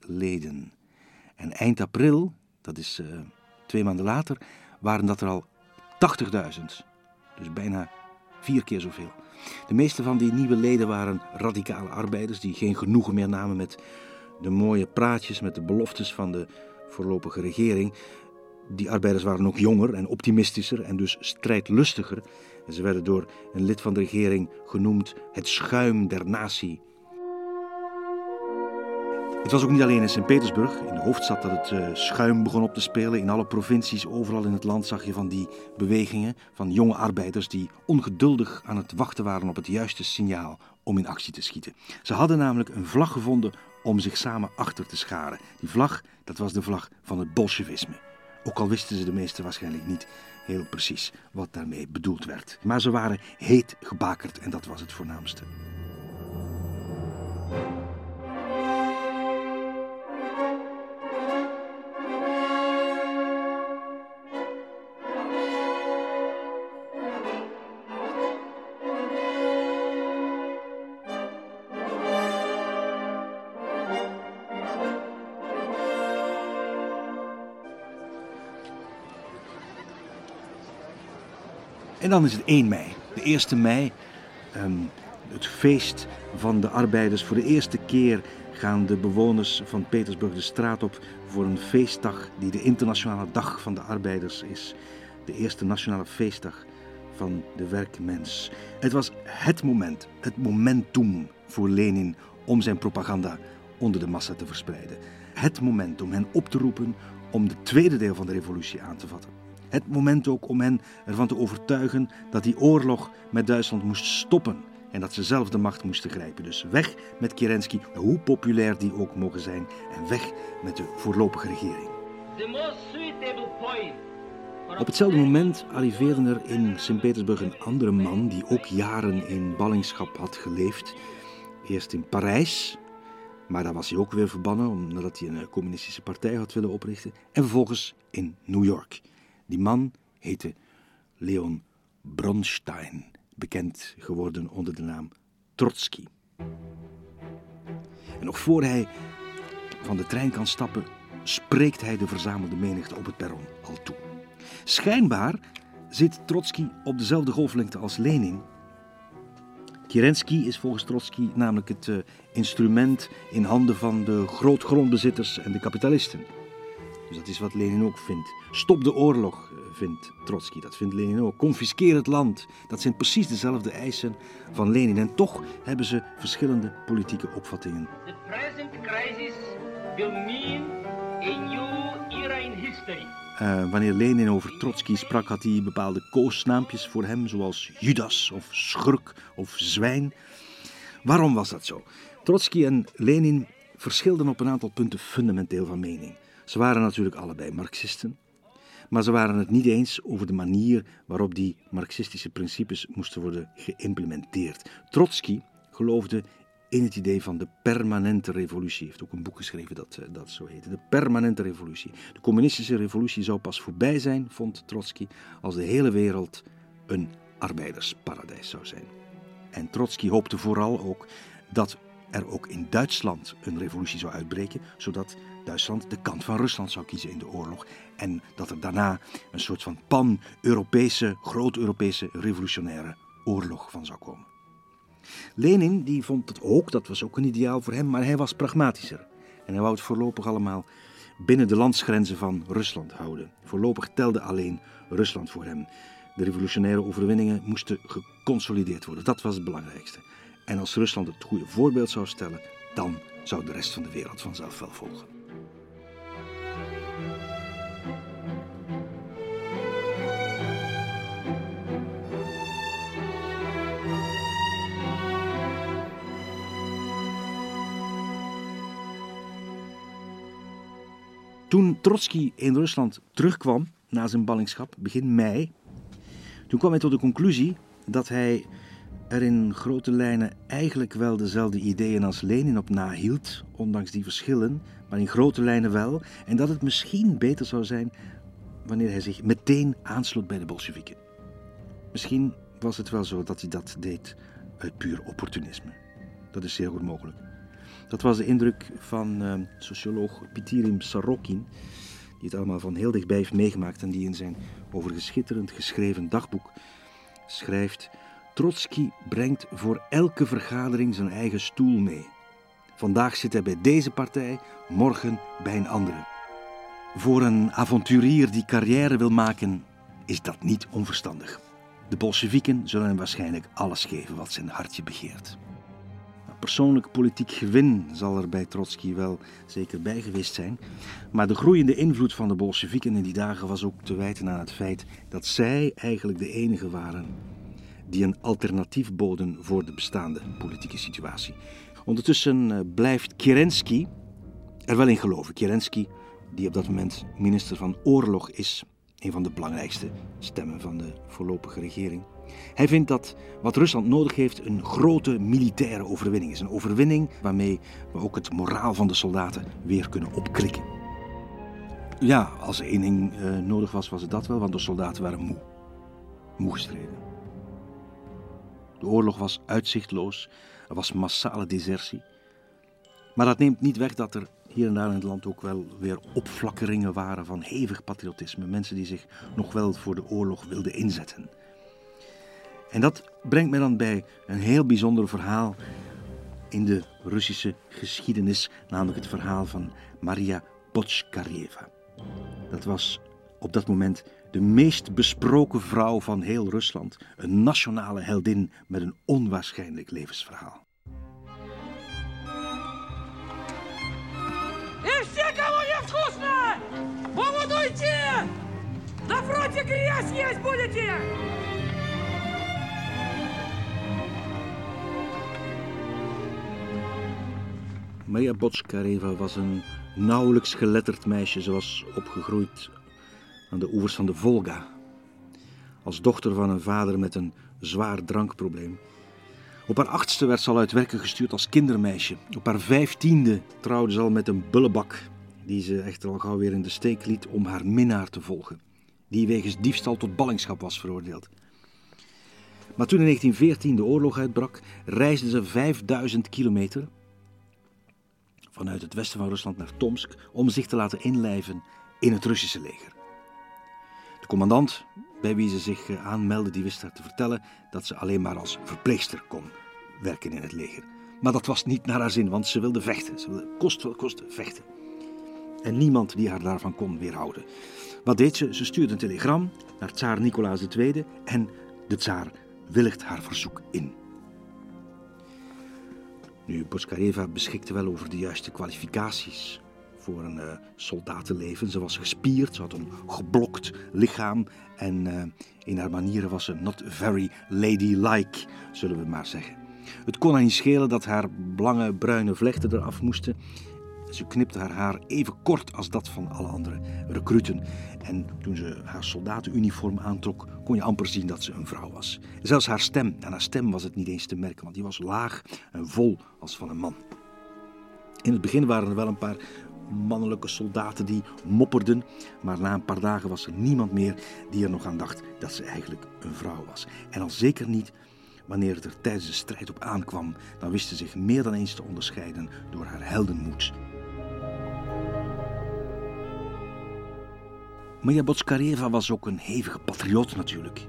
Speaker 2: leden. En eind april, dat is uh, twee maanden later, waren dat er al 80.000. Dus bijna vier keer zoveel. De meeste van die nieuwe leden waren radicale arbeiders die geen genoegen meer namen met de mooie praatjes, met de beloftes van de voorlopige regering. Die arbeiders waren ook jonger en optimistischer en dus strijdlustiger. En ze werden door een lid van de regering genoemd het schuim der natie. Het was ook niet alleen in Sint-Petersburg, in de hoofdstad, dat het uh, schuim begon op te spelen. In alle provincies, overal in het land zag je van die bewegingen van jonge arbeiders die ongeduldig aan het wachten waren op het juiste signaal om in actie te schieten. Ze hadden namelijk een vlag gevonden om zich samen achter te scharen. Die vlag, dat was de vlag van het bolsjewisme. Ook al wisten ze de meesten waarschijnlijk niet heel precies wat daarmee bedoeld werd. Maar ze waren heet gebakerd en dat was het voornaamste. En dan is het 1 mei, de 1 mei, um, het feest van de arbeiders. Voor de eerste keer gaan de bewoners van Petersburg de straat op voor een feestdag die de internationale dag van de arbeiders is. De eerste nationale feestdag van de werkmens. Het was het moment, het momentum voor Lenin om zijn propaganda onder de massa te verspreiden. Het moment om hen op te roepen om het tweede deel van de revolutie aan te vatten. Het moment ook om hen ervan te overtuigen dat die oorlog met Duitsland moest stoppen en dat ze zelf de macht moesten grijpen. Dus weg met Kerensky, hoe populair die ook mogen zijn, en weg met de voorlopige regering. Op hetzelfde moment arriveerde er in Sint-Petersburg een andere man die ook jaren in ballingschap had geleefd. Eerst in Parijs, maar daar was hij ook weer verbannen omdat hij een communistische partij had willen oprichten. En vervolgens in New York. Die man heette Leon Bronstein, bekend geworden onder de naam Trotsky. En nog voor hij van de trein kan stappen, spreekt hij de verzamelde menigte op het perron al toe. Schijnbaar zit Trotsky op dezelfde golflengte als Lenin. Kerensky is volgens Trotsky namelijk het uh, instrument in handen van de grootgrondbezitters en de kapitalisten. Dus dat is wat Lenin ook vindt. Stop de oorlog, eh, vindt Trotsky. Dat vindt Lenin ook. Confiskeer het land. Dat zijn precies dezelfde eisen van Lenin. En toch hebben ze verschillende politieke opvattingen. The present crisis will mean a new era in history. Uh, wanneer Lenin over Trotsky sprak, had hij bepaalde koosnaampjes voor hem, zoals Judas of schurk of zwijn. Waarom was dat zo? Trotsky en Lenin verschilden op een aantal punten fundamenteel van mening. Ze waren natuurlijk allebei Marxisten, maar ze waren het niet eens over de manier waarop die Marxistische principes moesten worden geïmplementeerd. Trotsky geloofde in het idee van de permanente revolutie. Hij heeft ook een boek geschreven dat, eh, dat zo heette. De permanente revolutie. De communistische revolutie zou pas voorbij zijn, vond Trotsky, als de hele wereld een arbeidersparadijs zou zijn. En Trotsky hoopte vooral ook dat er ook in Duitsland een revolutie zou uitbreken, zodat Duitsland de kant van Rusland zou kiezen in de oorlog en dat er daarna een soort van pan-Europese, groot-Europese revolutionaire oorlog van zou komen. Lenin die vond het ook, dat was ook een ideaal voor hem, maar hij was pragmatischer. En hij wou het voorlopig allemaal binnen de landsgrenzen van Rusland houden. Voorlopig telde alleen Rusland voor hem. De revolutionaire overwinningen moesten geconsolideerd worden. Dat was het belangrijkste. En als Rusland het goede voorbeeld zou stellen, dan zou de rest van de wereld vanzelf wel volgen. Toen Trotsky in Rusland terugkwam na zijn ballingschap, begin mei, toen kwam hij tot de conclusie dat hij er in grote lijnen eigenlijk wel dezelfde ideeën als Lenin op nahield, ondanks die verschillen, maar in grote lijnen wel, en dat het misschien beter zou zijn wanneer hij zich meteen aansloot bij de Bolsjewieken. Misschien was het wel zo dat hij dat deed uit puur opportunisme. Dat is zeer goed mogelijk. Dat was de indruk van uh, socioloog Pitirim Sarokin, die het allemaal van heel dichtbij heeft meegemaakt en die in zijn overigens schitterend geschreven dagboek schrijft Trotsky brengt voor elke vergadering zijn eigen stoel mee. Vandaag zit hij bij deze partij, morgen bij een andere. Voor een avonturier die carrière wil maken, is dat niet onverstandig. De Bolsjewieken zullen hem waarschijnlijk alles geven wat zijn hartje begeert. Persoonlijk politiek gewin zal er bij Trotsky wel zeker bij geweest zijn, maar de groeiende invloed van de Bolsjewieken in die dagen was ook te wijten aan het feit dat zij eigenlijk de enige waren die een alternatief boden voor de bestaande politieke situatie. Ondertussen eh, blijft Kerensky er wel in geloven. Kerensky, die op dat moment minister van Oorlog is, een van de belangrijkste stemmen van de voorlopige regering. Hij vindt dat wat Rusland nodig heeft een grote militaire overwinning is. Een overwinning waarmee we ook het moraal van de soldaten weer kunnen opkrikken. Ja, als er één ding uh, nodig was, was het dat wel, want de soldaten waren moe. Moe gestreden. De oorlog was uitzichtloos, er was massale desertie. Maar dat neemt niet weg dat er hier en daar in het land ook wel weer opflakkeringen waren van hevig patriotisme. Mensen die zich nog wel voor de oorlog wilden inzetten. En dat brengt mij dan bij een heel bijzonder verhaal in de Russische geschiedenis, namelijk het verhaal van Maria Potskarieva. Dat was op dat moment de meest besproken vrouw van heel Rusland, een nationale heldin met een onwaarschijnlijk levensverhaal.
Speaker 6: И все, кому не вкусно, грязь есть будете!
Speaker 2: Maria Botskareva was een nauwelijks geletterd meisje. Ze was opgegroeid aan de oevers van de Volga. Als dochter van een vader met een zwaar drankprobleem. Op haar achtste werd ze al uit werken gestuurd als kindermeisje. Op haar vijftiende trouwde ze al met een bullebak, die ze echter al gauw weer in de steek liet om haar minnaar te volgen, die wegens diefstal tot ballingschap was veroordeeld. Maar toen in 1914 de oorlog uitbrak, reisde ze 5000 kilometer vanuit het westen van Rusland naar Tomsk om zich te laten inlijven in het Russische leger. De commandant, bij wie ze zich eh, aanmeldde, die wist haar te vertellen dat ze alleen maar als verpleegster kon werken in het leger. Maar dat was niet naar haar zin, want ze wilde vechten. Ze wilde kost wel kost vechten. En niemand die haar daarvan kon weerhouden. Wat deed ze? Ze stuurde een telegram naar tsaar Nicolaas II en de tsaar willigt haar verzoek in. Nu, Boskareva beschikte wel over de juiste kwalificaties voor een uh, soldatenleven. Ze was gespierd, ze had een geblokt lichaam en uh, in haar manieren was ze not very ladylike, zullen we maar zeggen. Het kon haar niet schelen dat haar lange bruine vlechten eraf moesten. Ze knipte haar haar even kort als dat van alle andere recruten. En toen ze haar soldatenuniform aantrok, kon je amper zien dat ze een vrouw was. Zelfs haar stem, en haar stem was het niet eens te merken, want die was laag en vol als van een man. In het begin waren er wel een paar mannelijke soldaten die mopperden, maar na een paar dagen was er niemand meer die er nog aan dacht dat ze eigenlijk een vrouw was. En al zeker niet wanneer het er tijdens de strijd op aankwam, dan wist ze zich meer dan eens te onderscheiden door haar heldenmoed. Maria Botskareva was ook een hevige patriot natuurlijk.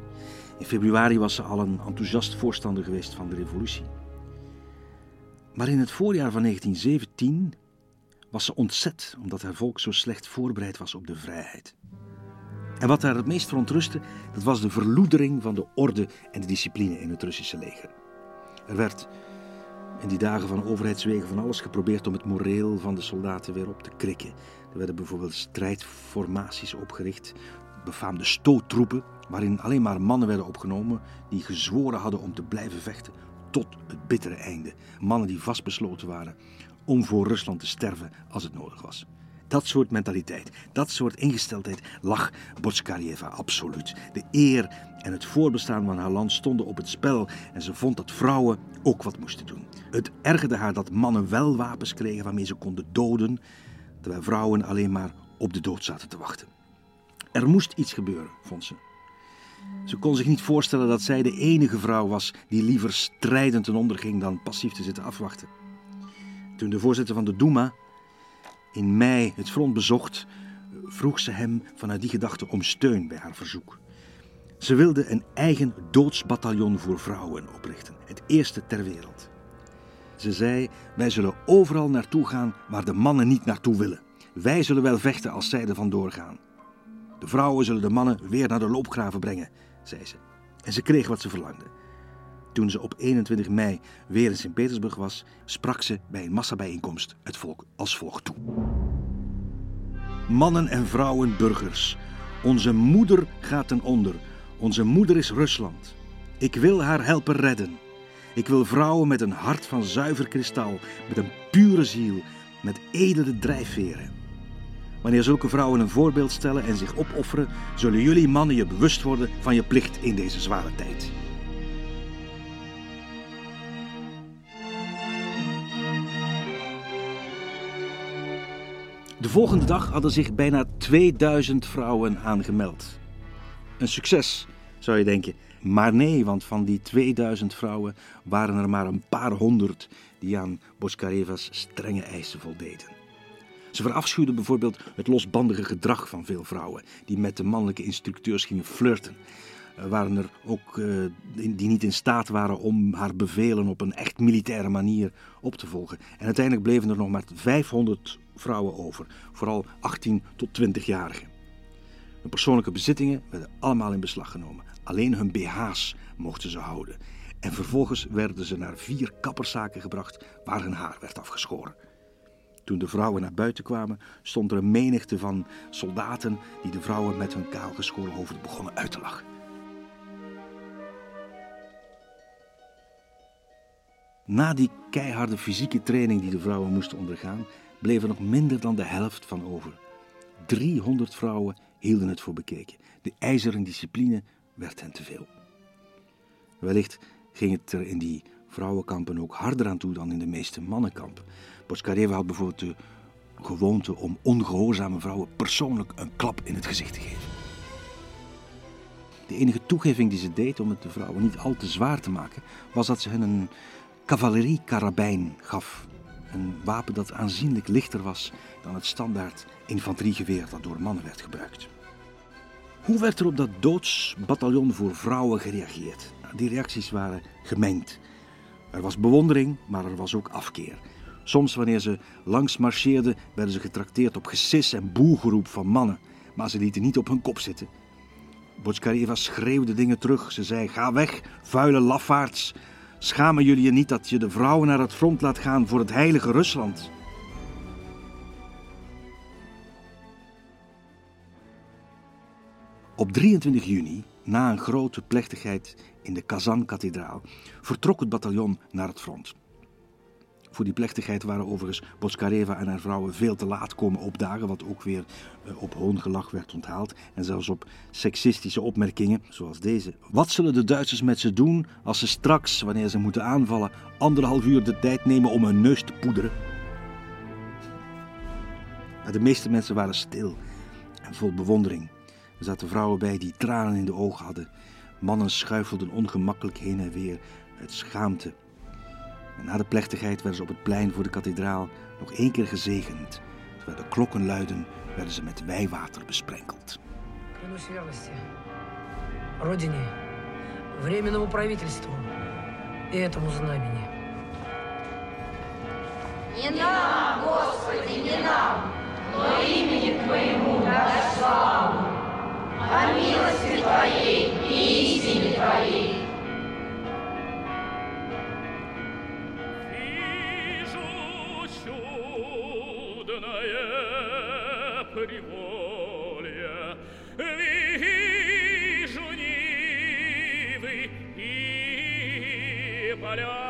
Speaker 2: In februari was ze al een enthousiast voorstander geweest van de revolutie. Maar in het voorjaar van 1917 was ze ontzet omdat haar volk zo slecht voorbereid was op de vrijheid. En wat haar het meest verontrustte, dat was de verloedering van de orde en de discipline in het Russische leger. Er werd in die dagen van overheidswegen van alles geprobeerd om het moreel van de soldaten weer op te krikken. Er werden bijvoorbeeld strijdformaties opgericht, befaamde stoottroepen, waarin alleen maar mannen werden opgenomen die gezworen hadden om te blijven vechten tot het bittere einde. Mannen die vastbesloten waren om voor Rusland te sterven als het nodig was. Dat soort mentaliteit, dat soort ingesteldheid lag Botskarieva absoluut. De eer en het voorbestaan van haar land stonden op het spel en ze vond dat vrouwen ook wat moesten doen. Het ergerde haar dat mannen wel wapens kregen waarmee ze konden doden, terwijl vrouwen alleen maar op de dood zaten te wachten. Er moest iets gebeuren, vond ze. Ze kon zich niet voorstellen dat zij de enige vrouw was die liever strijdend ten onder ging dan passief te zitten afwachten. Toen de voorzitter van de Duma in mei het front bezocht, vroeg ze hem vanuit die gedachte om steun bij haar verzoek. Ze wilde een eigen doodsbataljon voor vrouwen oprichten, het eerste ter wereld. Ze zei: Wij zullen overal naartoe gaan waar de mannen niet naartoe willen. Wij zullen wel vechten als zij er vandoor gaan. De vrouwen zullen de mannen weer naar de loopgraven brengen, zei ze. En ze kreeg wat ze verlangde. Toen ze op 21 mei weer in Sint-Petersburg was, sprak ze bij een massabijeenkomst het volk als volgt toe. Mannen en vrouwen, burgers, onze moeder gaat ten onder. Onze moeder is Rusland. Ik wil haar helpen redden. Ik wil vrouwen met een hart van zuiver kristal, met een pure ziel, met edele drijfveren. Wanneer zulke vrouwen een voorbeeld stellen en zich opofferen, zullen jullie mannen je bewust worden van je plicht in deze zware tijd. De volgende dag hadden zich bijna 2000 vrouwen aangemeld. Een succes, zou je denken. Maar nee, want van die 2000 vrouwen waren er maar een paar honderd die aan Boskareva's strenge eisen voldeden. Ze verafschuwden bijvoorbeeld het losbandige gedrag van veel vrouwen die met de mannelijke instructeurs gingen flirten. Er waren er ook uh, die niet in staat waren om haar bevelen op een echt militaire manier op te volgen. En uiteindelijk bleven er nog maar 500 vrouwen over, vooral 18 tot 20-jarigen. Hun persoonlijke bezittingen werden allemaal in beslag genomen. Alleen hun BH's mochten ze houden. En vervolgens werden ze naar vier kapperszaken gebracht waar hun haar werd afgeschoren. Toen de vrouwen naar buiten kwamen, stond er een menigte van soldaten die de vrouwen met hun kaalgeschoren hoofd begonnen uit te lachen. Na die keiharde fysieke training die de vrouwen moesten ondergaan, bleef er nog minder dan de helft van over. 300 vrouwen hielden het voor bekeken. De ijzeren discipline werd hen te veel. Wellicht ging het er in die vrouwenkampen ook harder aan toe dan in de meeste mannenkampen. Botskareva had bijvoorbeeld de gewoonte om ongehoorzame vrouwen persoonlijk een klap in het gezicht te geven. De enige toegeving die ze deed om het de vrouwen niet al te zwaar te maken, was dat ze hen een cavaleriekarabijn gaf. Een wapen dat aanzienlijk lichter was dan het standaard infanteriegeweer dat door mannen werd gebruikt. Hoe werd er op dat doodsbataljon voor vrouwen gereageerd? Die reacties waren gemengd. Er was bewondering, maar er was ook afkeer. Soms, wanneer ze langs marcheerden, werden ze getrakteerd op gesis en boelgeroep van mannen, maar ze lieten niet op hun kop zitten. Botskareva schreeuwde dingen terug. Ze zei: Ga weg, vuile lafaards. Schamen jullie je niet dat je de vrouwen naar het front laat gaan voor het heilige Rusland? Op 23 juni, na een grote plechtigheid in de Kazan-kathedraal, vertrok het bataljon naar het front. Voor die plechtigheid waren overigens Boskareva en haar vrouwen veel te laat komen opdagen, wat ook weer eh, op hoongelach werd onthaald. En zelfs op seksistische opmerkingen, zoals deze. Wat zullen de Duitsers met ze doen als ze straks, wanneer ze moeten aanvallen, anderhalf uur de tijd nemen om hun neus te poederen? De meeste mensen waren stil en vol bewondering. Er zaten vrouwen bij die tranen in de ogen hadden. Mannen schuifelden ongemakkelijk heen en weer uit schaamte. En na de plechtigheid werden ze op het plein voor de kathedraal nog één keer gezegend. Terwijl de klokken luiden, werden ze met wijwater besprenkeld.
Speaker 6: Клянусь верности Родине, Временному правительству и этому знамени.
Speaker 7: Не нам, Господи, не нам, но имени Твоему дашь славу, О милости Твоей и истине Твоей.
Speaker 8: Приволье, вижу нивы и поля.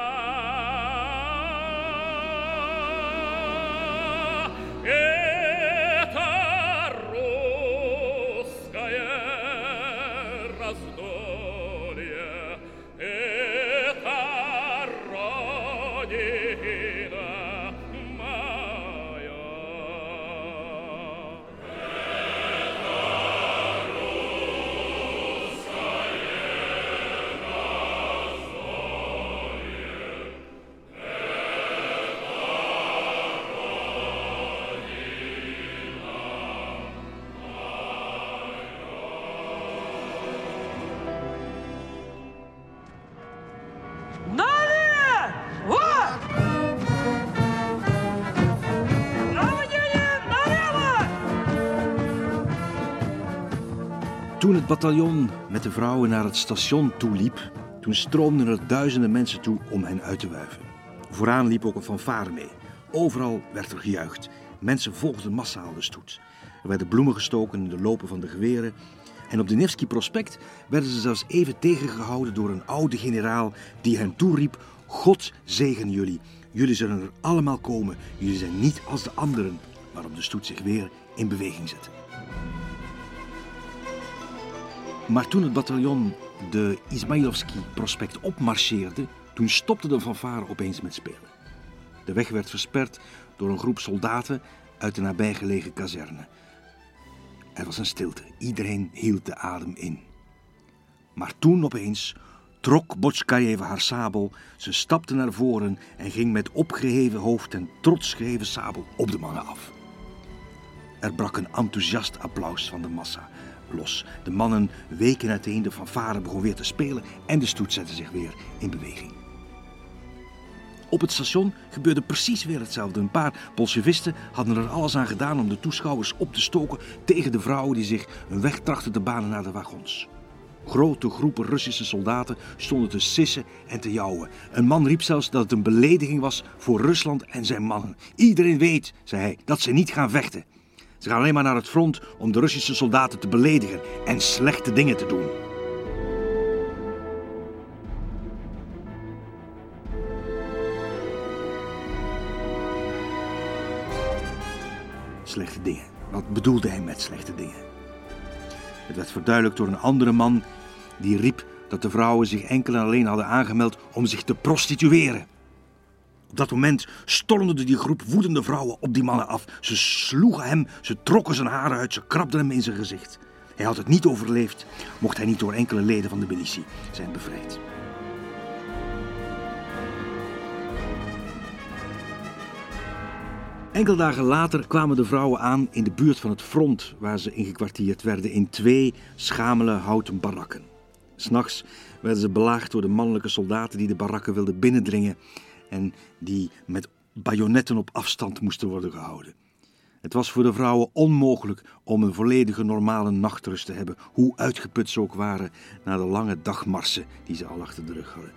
Speaker 2: Bataljon met de vrouwen naar het station toeliep, toen stroomden er duizenden mensen toe om hen uit te wuiven. Vooraan liep ook een fanfare mee. Overal werd er gejuicht. Mensen volgden massaal de stoet. Er werden bloemen gestoken in de lopen van de geweren. En op de Nevsky Prospect werden ze zelfs even tegengehouden door een oude generaal die hen toeriep: God zegen jullie. Jullie zullen er allemaal komen. Jullie zijn niet als de anderen. Waarop de stoet zich weer in beweging zette. Maar toen het bataljon de Ismailovski-prospect opmarcheerde, toen stopte de fanfare opeens met spelen. De weg werd versperd door een groep soldaten uit de nabijgelegen kazerne. Er was een stilte. Iedereen hield de adem in. Maar toen opeens trok Botskajeva haar sabel. Ze stapte naar voren en ging met opgeheven hoofd en trots geheven sabel op de mannen af. Er brak een enthousiast applaus van de massa los. De mannen weken uiteen, de fanfare begon weer te spelen en de stoet zette zich weer in beweging. Op het station gebeurde precies weer hetzelfde. Een paar bolsjevisten hadden er alles aan gedaan om de toeschouwers op te stoken tegen de vrouwen die zich een weg trachten te banen naar de wagons. Grote groepen Russische soldaten stonden te sissen en te jouwen. Een man riep zelfs dat het een belediging was voor Rusland en zijn mannen. Iedereen weet, zei hij, dat ze niet gaan vechten. Ze gaan alleen maar naar het front om de Russische soldaten te beledigen en slechte dingen te doen. Slechte dingen. Wat bedoelde hij met slechte dingen? Het werd verduidelijkt door een andere man die riep dat de vrouwen zich enkel en alleen hadden aangemeld om zich te prostitueren. Op dat moment stormde die groep woedende vrouwen op die mannen af. Ze sloegen hem, ze trokken zijn haren uit, ze krabden hem in zijn gezicht. Hij had het niet overleefd, mocht hij niet door enkele leden van de militie zijn bevrijd. Enkele dagen later kwamen de vrouwen aan in de buurt van het front, waar ze ingekwartierd werden in twee schamele houten barakken. S'nachts werden ze belaagd door de mannelijke soldaten die de barakken wilden binnendringen en die met bajonetten op afstand moesten worden gehouden. Het was voor de vrouwen onmogelijk om een volledige normale nachtrust te hebben, hoe uitgeput ze ook waren na de lange dagmarsen die ze al achter de rug hadden.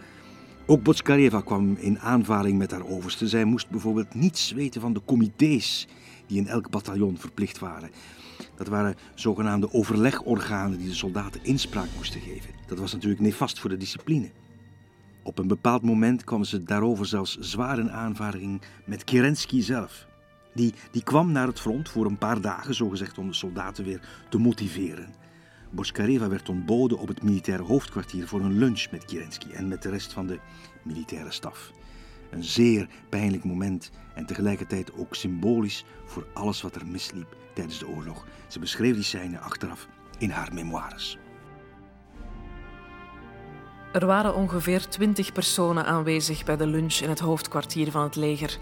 Speaker 2: Ook Botskareva kwam in aanvaring met haar overste. Zij moest bijvoorbeeld niets weten van de comité's die in elk bataljon verplicht waren. Dat waren zogenaamde overlegorganen die de soldaten inspraak moesten geven. Dat was natuurlijk nefast voor de discipline. Op een bepaald moment kwam ze daarover zelfs zwaar in aanvaring met Kerensky zelf. Die, die kwam naar het front voor een paar dagen, zogezegd om de soldaten weer te motiveren. Boskareva werd ontboden op het militaire hoofdkwartier voor een lunch met Kerensky en met de rest van de militaire staf. Een zeer pijnlijk moment en tegelijkertijd ook symbolisch voor alles wat er misliep tijdens de oorlog. Ze beschreef die scène achteraf in haar memoires.
Speaker 9: Er waren ongeveer twintig personen aanwezig bij de lunch in het hoofdkwartier van het leger.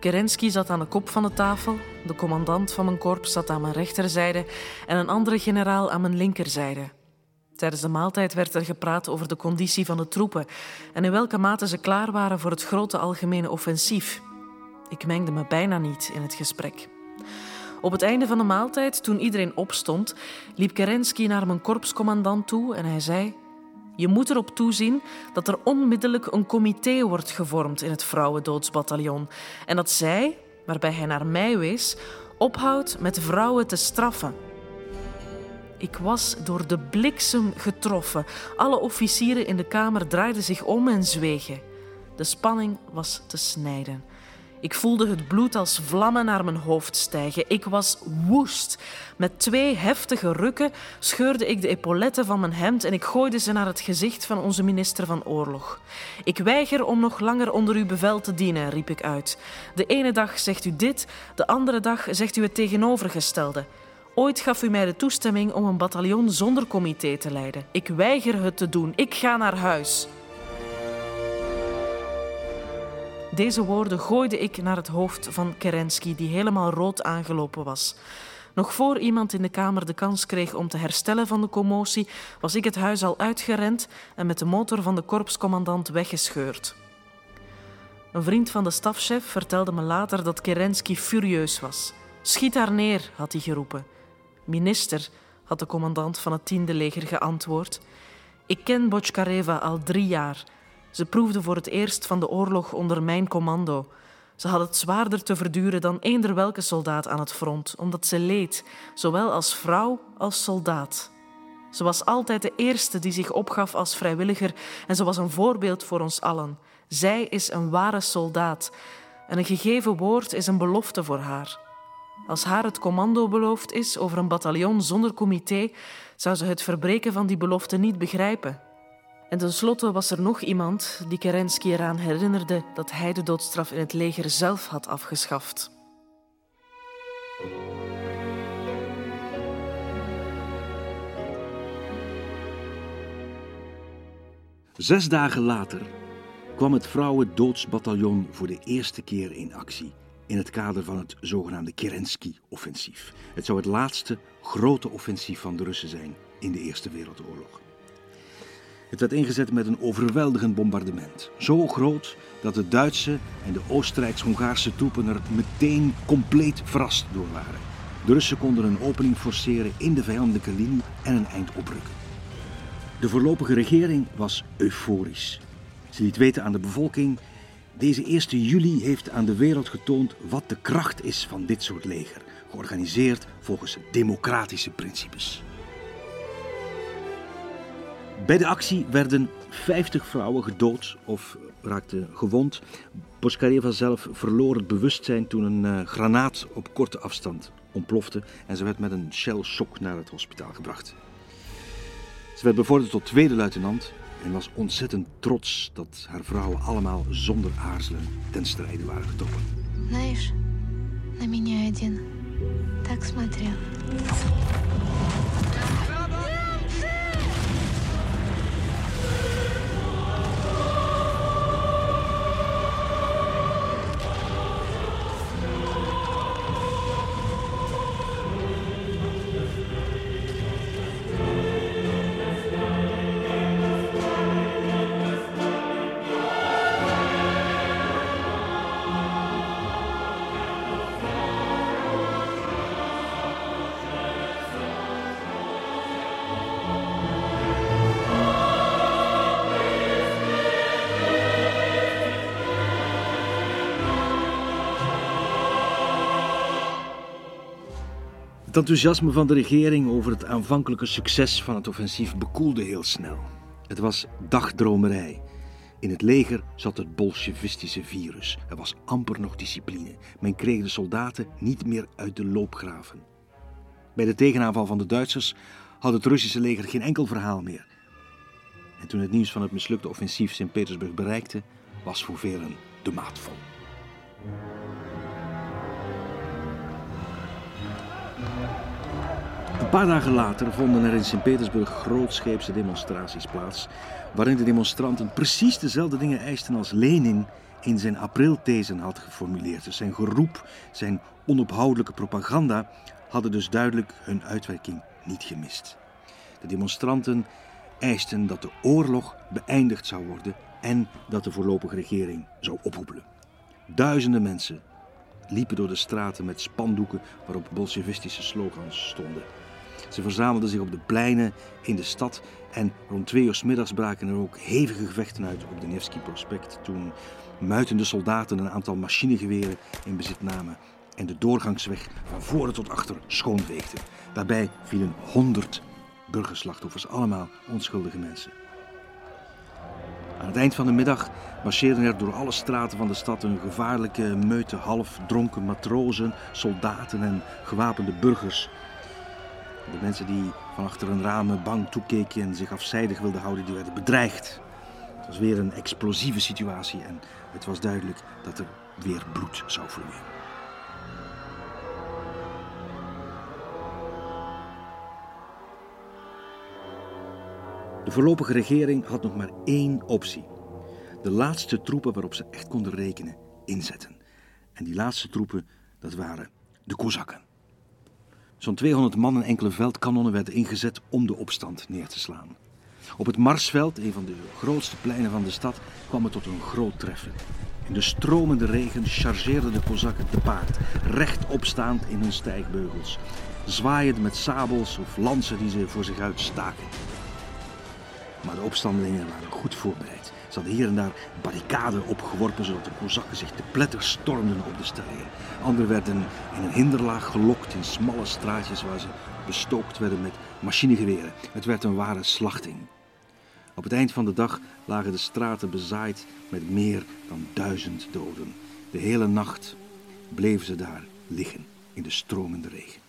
Speaker 9: Kerensky zat aan de kop van de tafel, de commandant van mijn korps zat aan mijn rechterzijde en een andere generaal aan mijn linkerzijde. Tijdens de maaltijd werd er gepraat over de conditie van de troepen en in welke mate ze klaar waren voor het grote algemene offensief. Ik mengde me bijna niet in het gesprek. Op het einde van de maaltijd, toen iedereen opstond, liep Kerensky naar mijn korpscommandant toe en hij zei: Je moet erop toezien dat er onmiddellijk een comité wordt gevormd in het vrouwendoodsbataljon en dat zij, waarbij hij naar mij wees, ophoudt met vrouwen te straffen. Ik was door de bliksem getroffen. Alle officieren in de kamer draaiden zich om en zwegen. De spanning was te snijden. Ik voelde het bloed als vlammen naar mijn hoofd stijgen. Ik was woest. Met twee heftige rukken scheurde ik de epauletten van mijn hemd en ik gooide ze naar het gezicht van onze minister van Oorlog. Ik weiger om nog langer onder uw bevel te dienen, riep ik uit. De ene dag zegt u dit, de andere dag zegt u het tegenovergestelde. Ooit gaf u mij de toestemming om een bataljon zonder comité te leiden. Ik weiger het te doen. Ik ga naar huis. Deze woorden gooide ik naar het hoofd van Kerensky, die helemaal rood aangelopen was. Nog voor iemand in de kamer de kans kreeg om te herstellen van de commotie, was ik het huis al uitgerend en met de motor van de korpscommandant weggescheurd. Een vriend van de stafchef vertelde me later dat Kerensky furieus was. Schiet haar neer, had hij geroepen. Minister, had de commandant van het tiende leger geantwoord. Ik ken Botchkareva al drie jaar. Ze proefde voor het eerst van de oorlog onder mijn commando. Ze had het zwaarder te verduren dan eender welke soldaat aan het front, omdat ze leed, zowel als vrouw als soldaat. Ze was altijd de eerste die zich opgaf als vrijwilliger en ze was een voorbeeld voor ons allen. Zij is een ware soldaat en een gegeven woord is een belofte voor haar. Als haar het commando beloofd is over een bataljon zonder comité, zou ze het verbreken van die belofte niet begrijpen. En tenslotte was er nog iemand die Kerensky eraan herinnerde dat hij de doodstraf in het leger zelf had afgeschaft.
Speaker 2: Zes dagen later kwam het vrouwendoodsbataljon voor de eerste keer in actie in het kader van het zogenaamde Kerensky-offensief. Het zou het laatste grote offensief van de Russen zijn in de Eerste Wereldoorlog. Het werd ingezet met een overweldigend bombardement. Zo groot dat de Duitse en de Oostenrijks-Hongaarse troepen er meteen compleet verrast door waren. De Russen konden een opening forceren in de vijandelijke linie en een eind oprukken. De voorlopige regering was euforisch. Ze liet weten aan de bevolking: deze 1 juli heeft aan de wereld getoond wat de kracht is van dit soort leger, georganiseerd volgens democratische principes. Bij de actie werden 50 vrouwen gedood of raakten gewond. Boskareva zelf verloor het bewustzijn toen een uh, granaat op korte afstand ontplofte en ze werd met een shell shock naar het hospitaal gebracht. Ze werd bevorderd tot tweede luitenant en was ontzettend trots dat haar vrouwen allemaal zonder aarzelen ten strijde waren getrokken.
Speaker 10: Знаешь, на меня один так смотрел.
Speaker 2: Het enthousiasme van de regering over het aanvankelijke succes van het offensief bekoelde heel snel. Het was dagdromerij. In het leger zat het bolsjevistische virus. Er was amper nog discipline. Men kreeg de soldaten niet meer uit de loopgraven. Bij de tegenaanval van de Duitsers had het Russische leger geen enkel verhaal meer. En toen het nieuws van het mislukte offensief Sint-Petersburg bereikte, was voor velen de maat vol. Een paar dagen later vonden er in Sint-Petersburg grootscheepse demonstraties plaats, waarin de demonstranten precies dezelfde dingen eisten als Lenin in zijn aprilthezen had geformuleerd. Dus zijn geroep, zijn onophoudelijke propaganda hadden dus duidelijk hun uitwerking niet gemist. De demonstranten eisten dat de oorlog beëindigd zou worden en dat de voorlopige regering zou ophoepelen. Duizenden mensen liepen door de straten met spandoeken waarop bolsjevistische slogans stonden. Ze verzamelden zich op de pleinen in de stad en rond twee uur s middags braken er ook hevige gevechten uit op de Nevsky Prospect toen muitende soldaten een aantal machinegeweren in bezit namen en de doorgangsweg van voren tot achter schoonveegden. Daarbij vielen honderd burgerslachtoffers, allemaal onschuldige mensen. Aan het eind van de middag marcheerden er door alle straten van de stad een gevaarlijke meute half dronken matrozen, soldaten en gewapende burgers de mensen die van achter een ramen bang toekeken en zich afzijdig wilden houden, die werden bedreigd. Het was weer een explosieve situatie en het was duidelijk dat er weer bloed zou vloeien. De voorlopige regering had nog maar één optie. De laatste troepen waarop ze echt konden rekenen, inzetten. En die laatste troepen, dat waren de Kozakken. Zo'n 200 man en enkele veldkanonnen werden ingezet om de opstand neer te slaan. Op het Marsveld, een van de grootste pleinen van de stad, kwam het tot een groot treffen. In de stromende regen chargeerden de Kozakken te paard, rechtop staand in hun stijgbeugels, zwaaiend met sabels of lansen die ze voor zich uit staken. Maar de opstandelingen waren goed voorbereid. Ze hadden hier en daar barricaden opgeworpen zodat de Kozakken zich te pletter stormden op de stellingen. Anderen werden in een hinderlaag gelokt in smalle straatjes waar ze bestookt werden met machinegeweren. Het werd een ware slachting. Op het eind van de dag lagen de straten bezaaid met meer dan duizend doden. De hele nacht bleven ze daar liggen in de stromende regen.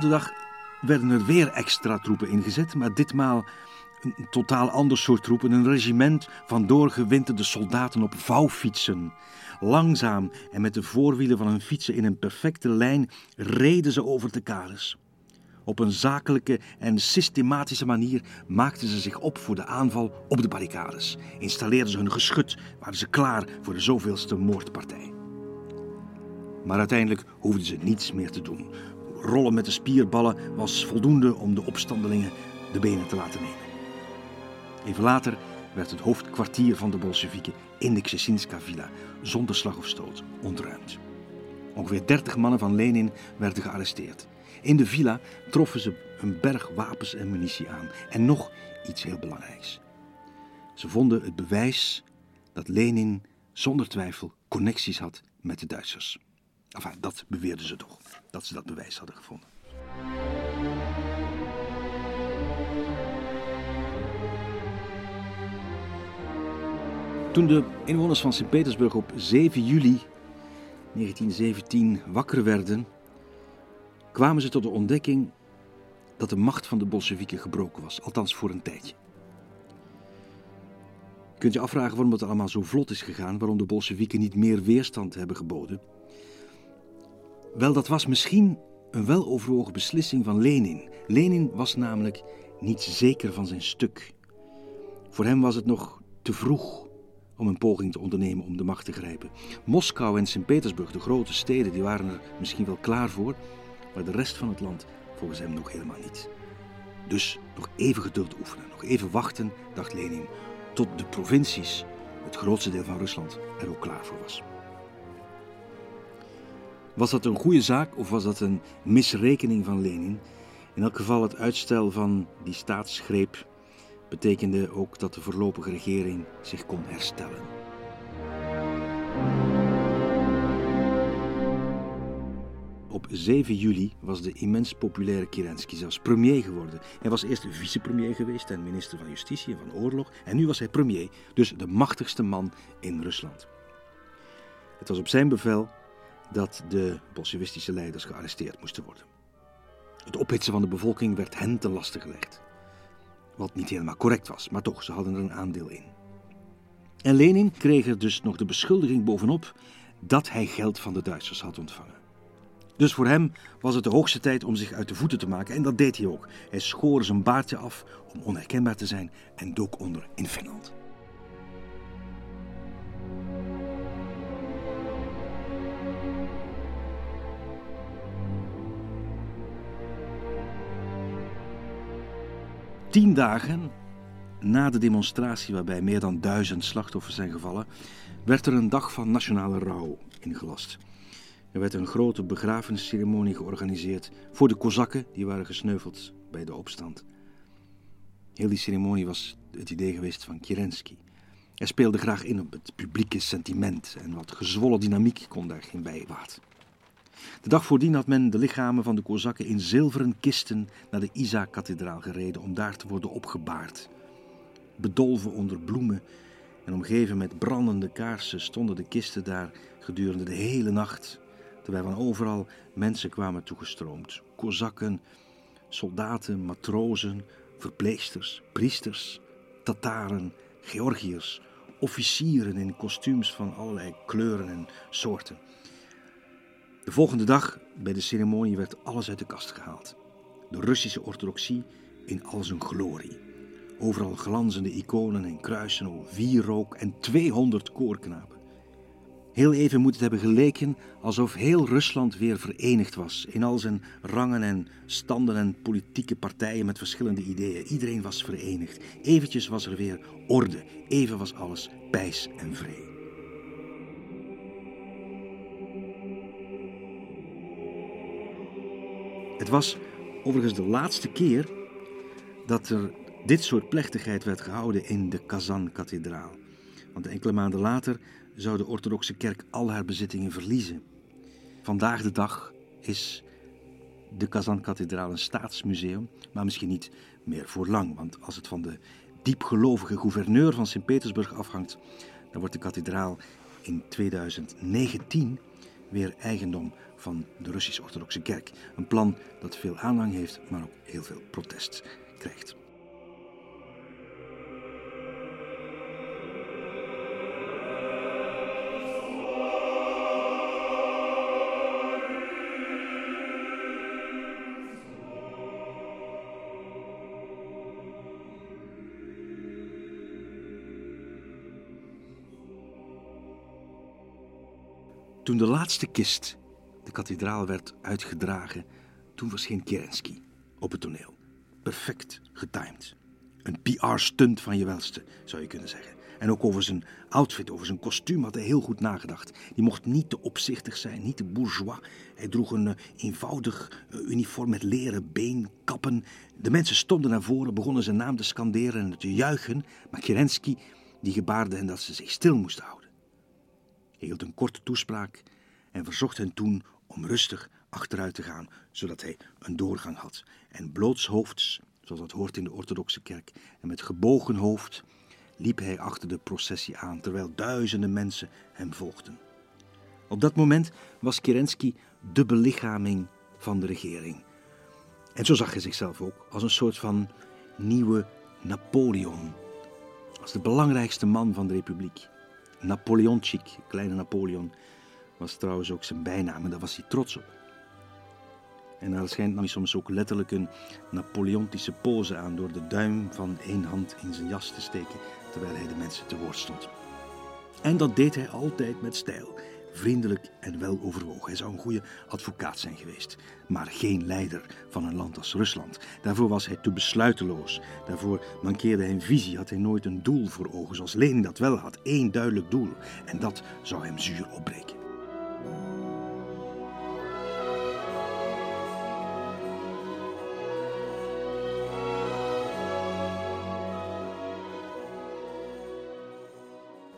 Speaker 2: Volgende dag werden er weer extra troepen ingezet, maar ditmaal Een totaal ander soort troepen, een regiment van doorgewinterde soldaten op vouwfietsen. Langzaam en met de voorwielen van hun fietsen in een perfecte lijn reden ze over de kades. Op een zakelijke en systematische manier maakten ze zich op voor de aanval op de barricades. Installeerden ze hun geschut, waren ze klaar voor de zoveelste moordpartij. Maar uiteindelijk hoefden ze niets meer te doen. Rollen met de spierballen was voldoende om de opstandelingen de benen te laten nemen. Even later werd het hoofdkwartier van de Bolsjewieken in de Ksesinska villa zonder slag of stoot ontruimd. Ongeveer 30 mannen van Lenin werden gearresteerd. In de villa troffen ze een berg wapens en munitie aan. En nog iets heel belangrijks. Ze vonden het bewijs dat Lenin zonder twijfel connecties had met de Duitsers. Enfin, dat beweerden ze toch, dat ze dat bewijs hadden gevonden. Toen de inwoners van Sint-Petersburg op 7 juli 1917 wakker werden, kwamen ze tot de ontdekking dat de macht van de Bolsjewieken gebroken was, althans voor een tijdje. Je kunt je afvragen waarom het allemaal zo vlot is gegaan, waarom de Bolsjewieken niet meer weerstand hebben geboden. Wel, dat was misschien een weloverwogen beslissing van Lenin. Lenin was namelijk niet zeker van zijn stuk. Voor hem was het nog te vroeg om een poging te ondernemen om de macht te grijpen. Moskou en Sint-Petersburg, de grote steden, die waren er misschien wel klaar voor, maar de rest van het land volgens hem nog helemaal niet. Dus nog even geduld oefenen, nog even wachten, dacht Lenin, tot de provincies, het grootste deel van Rusland, er ook klaar voor was. Was dat een goede zaak of was dat een misrekening van Lenin? In elk geval het uitstel van die staatsgreep betekende ook dat de voorlopige regering zich kon herstellen. Op 7 juli was de immens populaire Kerensky zelfs premier geworden. Hij was eerst vicepremier geweest en minister van Justitie en van Oorlog. En nu was hij premier, dus de machtigste man in Rusland. Het was op zijn bevel dat de bolsjewistische leiders gearresteerd moesten worden. Het ophitsen van de bevolking werd hen ten laste gelegd. Wat niet helemaal correct was, maar toch, ze hadden er een aandeel in. En Lenin kreeg er dus nog de beschuldiging bovenop dat hij geld van de Duitsers had ontvangen. Dus voor hem was het de hoogste tijd om zich uit de voeten te maken en dat deed hij ook. Hij schoor zijn baardje af om onherkenbaar te zijn en dook onder in Finland. Tien dagen na de demonstratie waarbij meer dan duizend slachtoffers zijn gevallen, werd er een dag van nationale rouw ingelast. Er werd een grote begrafenisceremonie georganiseerd voor de Kozakken die waren gesneuveld bij de opstand. Heel die ceremonie was het idee geweest van Kerensky. Hij speelde graag in op het publieke sentiment en wat gezwollen dynamiek kon daar geen bij baat. De dag voordien had men de lichamen van de Kozakken in zilveren kisten naar de Isa-kathedraal gereden om daar te worden opgebaard. Bedolven onder bloemen en omgeven met brandende kaarsen stonden de kisten daar gedurende de hele nacht, terwijl van overal mensen kwamen toegestroomd. Kozakken, soldaten, matrozen, verpleegsters, priesters, Tataren, Georgiërs, officieren in kostuums van allerlei kleuren en soorten. De volgende dag bij de ceremonie werd alles uit de kast gehaald. De Russische orthodoxie in al zijn glorie. Overal glanzende iconen en kruisen, wierook en 200 koorknapen. Heel even moet het hebben geleken alsof heel Rusland weer verenigd was in al zijn rangen en standen en politieke partijen met verschillende ideeën. Iedereen was verenigd. Eventjes was er weer orde. Even was alles pijs en vrede. Het was overigens de laatste keer dat er dit soort plechtigheid werd gehouden in de Kazan-kathedraal. Want enkele maanden later zou de orthodoxe kerk al haar bezittingen verliezen. Vandaag de dag is de Kazan-kathedraal een staatsmuseum, maar misschien niet meer voor lang. Want als het van de diepgelovige gouverneur van Sint-Petersburg afhangt, dan wordt de kathedraal in 2019 weer eigendom van de Russisch-Orthodoxe Kerk. Een plan dat veel aanhang heeft, maar ook heel veel protest krijgt. Toen de laatste kist kathedraal werd uitgedragen, toen verscheen Kerensky op het toneel. Perfect getimed. Een PR-stunt van je welste, zou je kunnen zeggen. En ook over zijn outfit, over zijn kostuum had hij heel goed nagedacht. Die mocht niet te opzichtig zijn, niet te bourgeois. Hij droeg een uh, eenvoudig uh, uniform met leren beenkappen. De mensen stonden naar voren, begonnen zijn naam te scanderen en te juichen. Maar Kerensky die gebaarde hen dat ze zich stil moesten houden. Hij hield een korte toespraak en verzocht hen toen om rustig achteruit te gaan, zodat hij een doorgang had. En blootshoofds, zoals dat hoort in de orthodoxe kerk, en met gebogen hoofd liep hij achter de processie aan, terwijl duizenden mensen hem volgden. Op dat moment was Kerensky de belichaming van de regering. En zo zag hij zichzelf ook als een soort van nieuwe Napoleon. Als de belangrijkste man van de republiek. Napoleonchik, kleine Napoleon, was trouwens ook zijn bijnaam en daar was hij trots op. En naar schijnt nam hij soms ook letterlijk een Napoleontische pose aan door de duim van één hand in zijn jas te steken terwijl hij de mensen te woord stond. En dat deed hij altijd met stijl, vriendelijk en wel overwogen. Hij zou een goede advocaat zijn geweest, maar geen leider van een land als Rusland. Daarvoor was hij te besluiteloos. Daarvoor mankeerde hij een visie, had hij nooit een doel voor ogen, zoals Lenin dat wel had. één duidelijk doel. En dat zou hem zuur opbreken.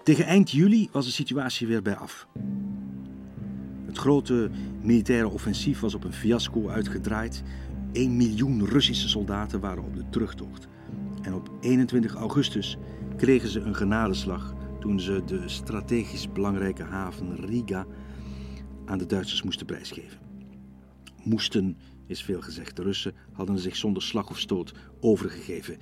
Speaker 2: Tegen eind juli was de situatie weer bij af. Het grote militaire offensief was op een fiasco uitgedraaid. 1 miljoen Russische soldaten waren op de terugtocht. En op 21 augustus kregen ze een genadeslag toen ze de strategisch belangrijke haven Riga aan de Duitsers moesten prijsgeven. Moesten is veel gezegd. De Russen hadden zich zonder slag of stoot overgegeven.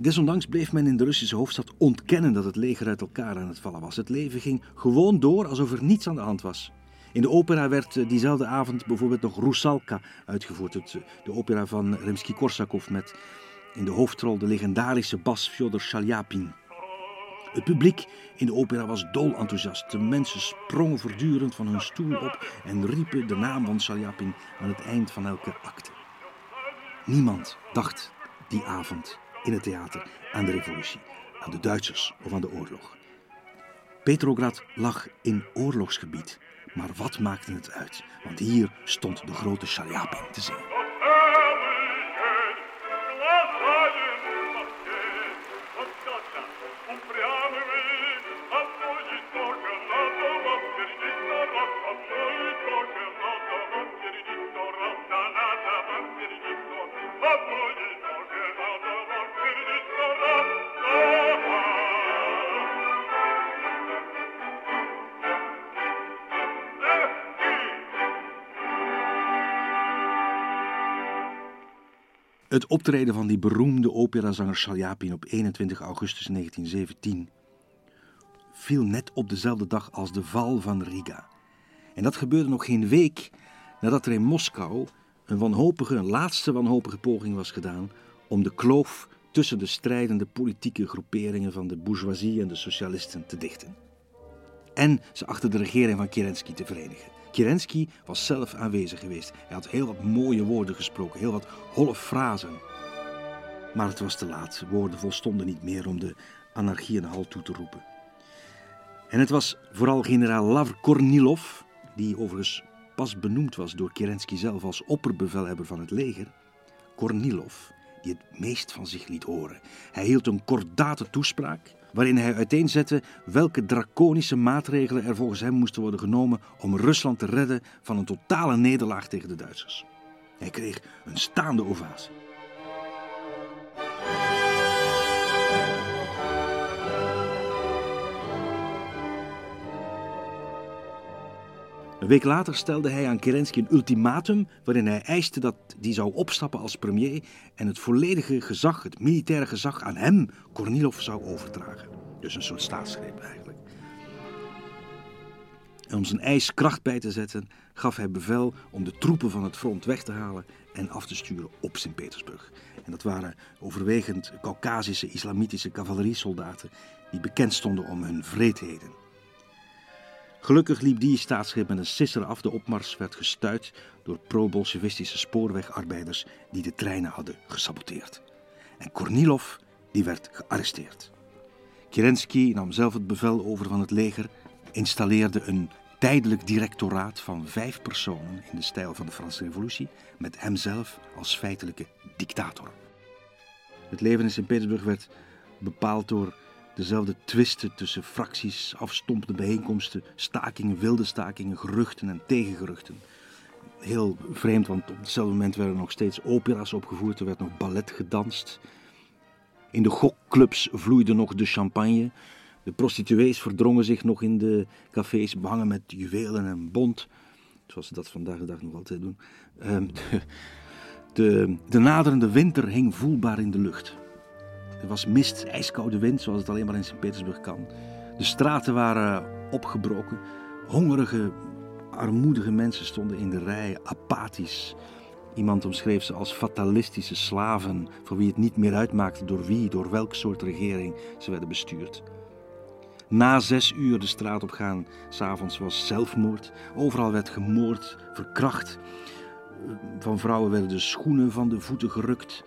Speaker 2: Desondanks bleef men in de Russische hoofdstad ontkennen dat het leger uit elkaar aan het vallen was. Het leven ging gewoon door alsof er niets aan de hand was. In de opera werd eh, diezelfde avond bijvoorbeeld nog Rusalka uitgevoerd. Eh, de opera van Rimsky-Korsakov met in de hoofdrol de legendarische bas Fyodor Shalyapin. Het publiek in de opera was dol enthousiast. De mensen sprongen voortdurend van hun stoel op en riepen de naam van Shalyapin aan het eind van elke acte. Niemand dacht die avond in het theater aan de revolutie, aan de Duitsers of aan de oorlog. Petrograd lag in oorlogsgebied, maar wat maakte het uit? Want hier stond de grote Shalyapin te zingen. Het optreden van die beroemde operazanger Shalyapin op 21 augustus 1917 viel net op dezelfde dag als de val van Riga. En dat gebeurde nog geen week nadat er in Moskou een wanhopige, een laatste wanhopige poging was gedaan om de kloof tussen de strijdende politieke groeperingen van de bourgeoisie en de socialisten te dichten. En ze achter de regering van Kerensky te verenigen. Kerensky was zelf aanwezig geweest. Hij had heel wat mooie woorden gesproken, heel wat holle frazen. Maar het was te laat. Woorden volstonden niet meer om de anarchie een halt toe te roepen. En het was vooral generaal Lavr Kornilov, die overigens pas benoemd was door Kerensky zelf als opperbevelhebber van het leger, Kornilov, die het meest van zich liet horen. Hij hield een kordate toespraak waarin hij uiteenzette welke draconische maatregelen er volgens hem moesten worden genomen om Rusland te redden van een totale nederlaag tegen de Duitsers. Hij kreeg een staande ovatie. Een week later stelde hij aan Kerensky een ultimatum waarin hij eiste dat die zou opstappen als premier en het volledige gezag, het militaire gezag, aan hem, Kornilov, zou overdragen. Dus een soort staatsgreep eigenlijk. En om zijn eis kracht bij te zetten, gaf hij bevel om de troepen van het front weg te halen en af te sturen op Sint-Petersburg. En dat waren overwegend Caucasische islamitische cavaleriesoldaten die bekend stonden om hun vreedheden. Gelukkig liep die staatsgreep met een sisser af. De opmars werd gestuit door pro-bolsjewistische spoorwegarbeiders die de treinen hadden gesaboteerd. En Kornilov die werd gearresteerd. Kerensky nam zelf het bevel over van het leger, installeerde een tijdelijk directoraat van vijf personen in de stijl van de Franse Revolutie, met hemzelf als feitelijke dictator. Het leven in Sint-Petersburg werd bepaald door dezelfde twisten tussen fracties, afstompende bijeenkomsten, stakingen, wilde stakingen, geruchten en tegengeruchten. Heel vreemd, want op hetzelfde moment werden nog steeds opera's opgevoerd, er werd nog ballet gedanst. In de gokclubs vloeide nog de champagne. De prostituees verdrongen zich nog in de cafés, behangen met juwelen en bont. Zoals ze dat vandaag de dag nog altijd doen. Ehm, de, de, de naderende winter hing voelbaar in de lucht. Er was mist, ijskoude wind, zoals het alleen maar in Sint-Petersburg kan. De straten waren opgebroken. Hongerige, armoedige mensen stonden in de rij, apathisch. Iemand omschreef ze als fatalistische slaven, voor wie het niet meer uitmaakte door wie, door welk soort regering ze werden bestuurd. Na zes uur de straat op gaan, s'avonds was zelfmoord. Overal werd gemoord, verkracht. Van vrouwen werden de schoenen van de voeten gerukt.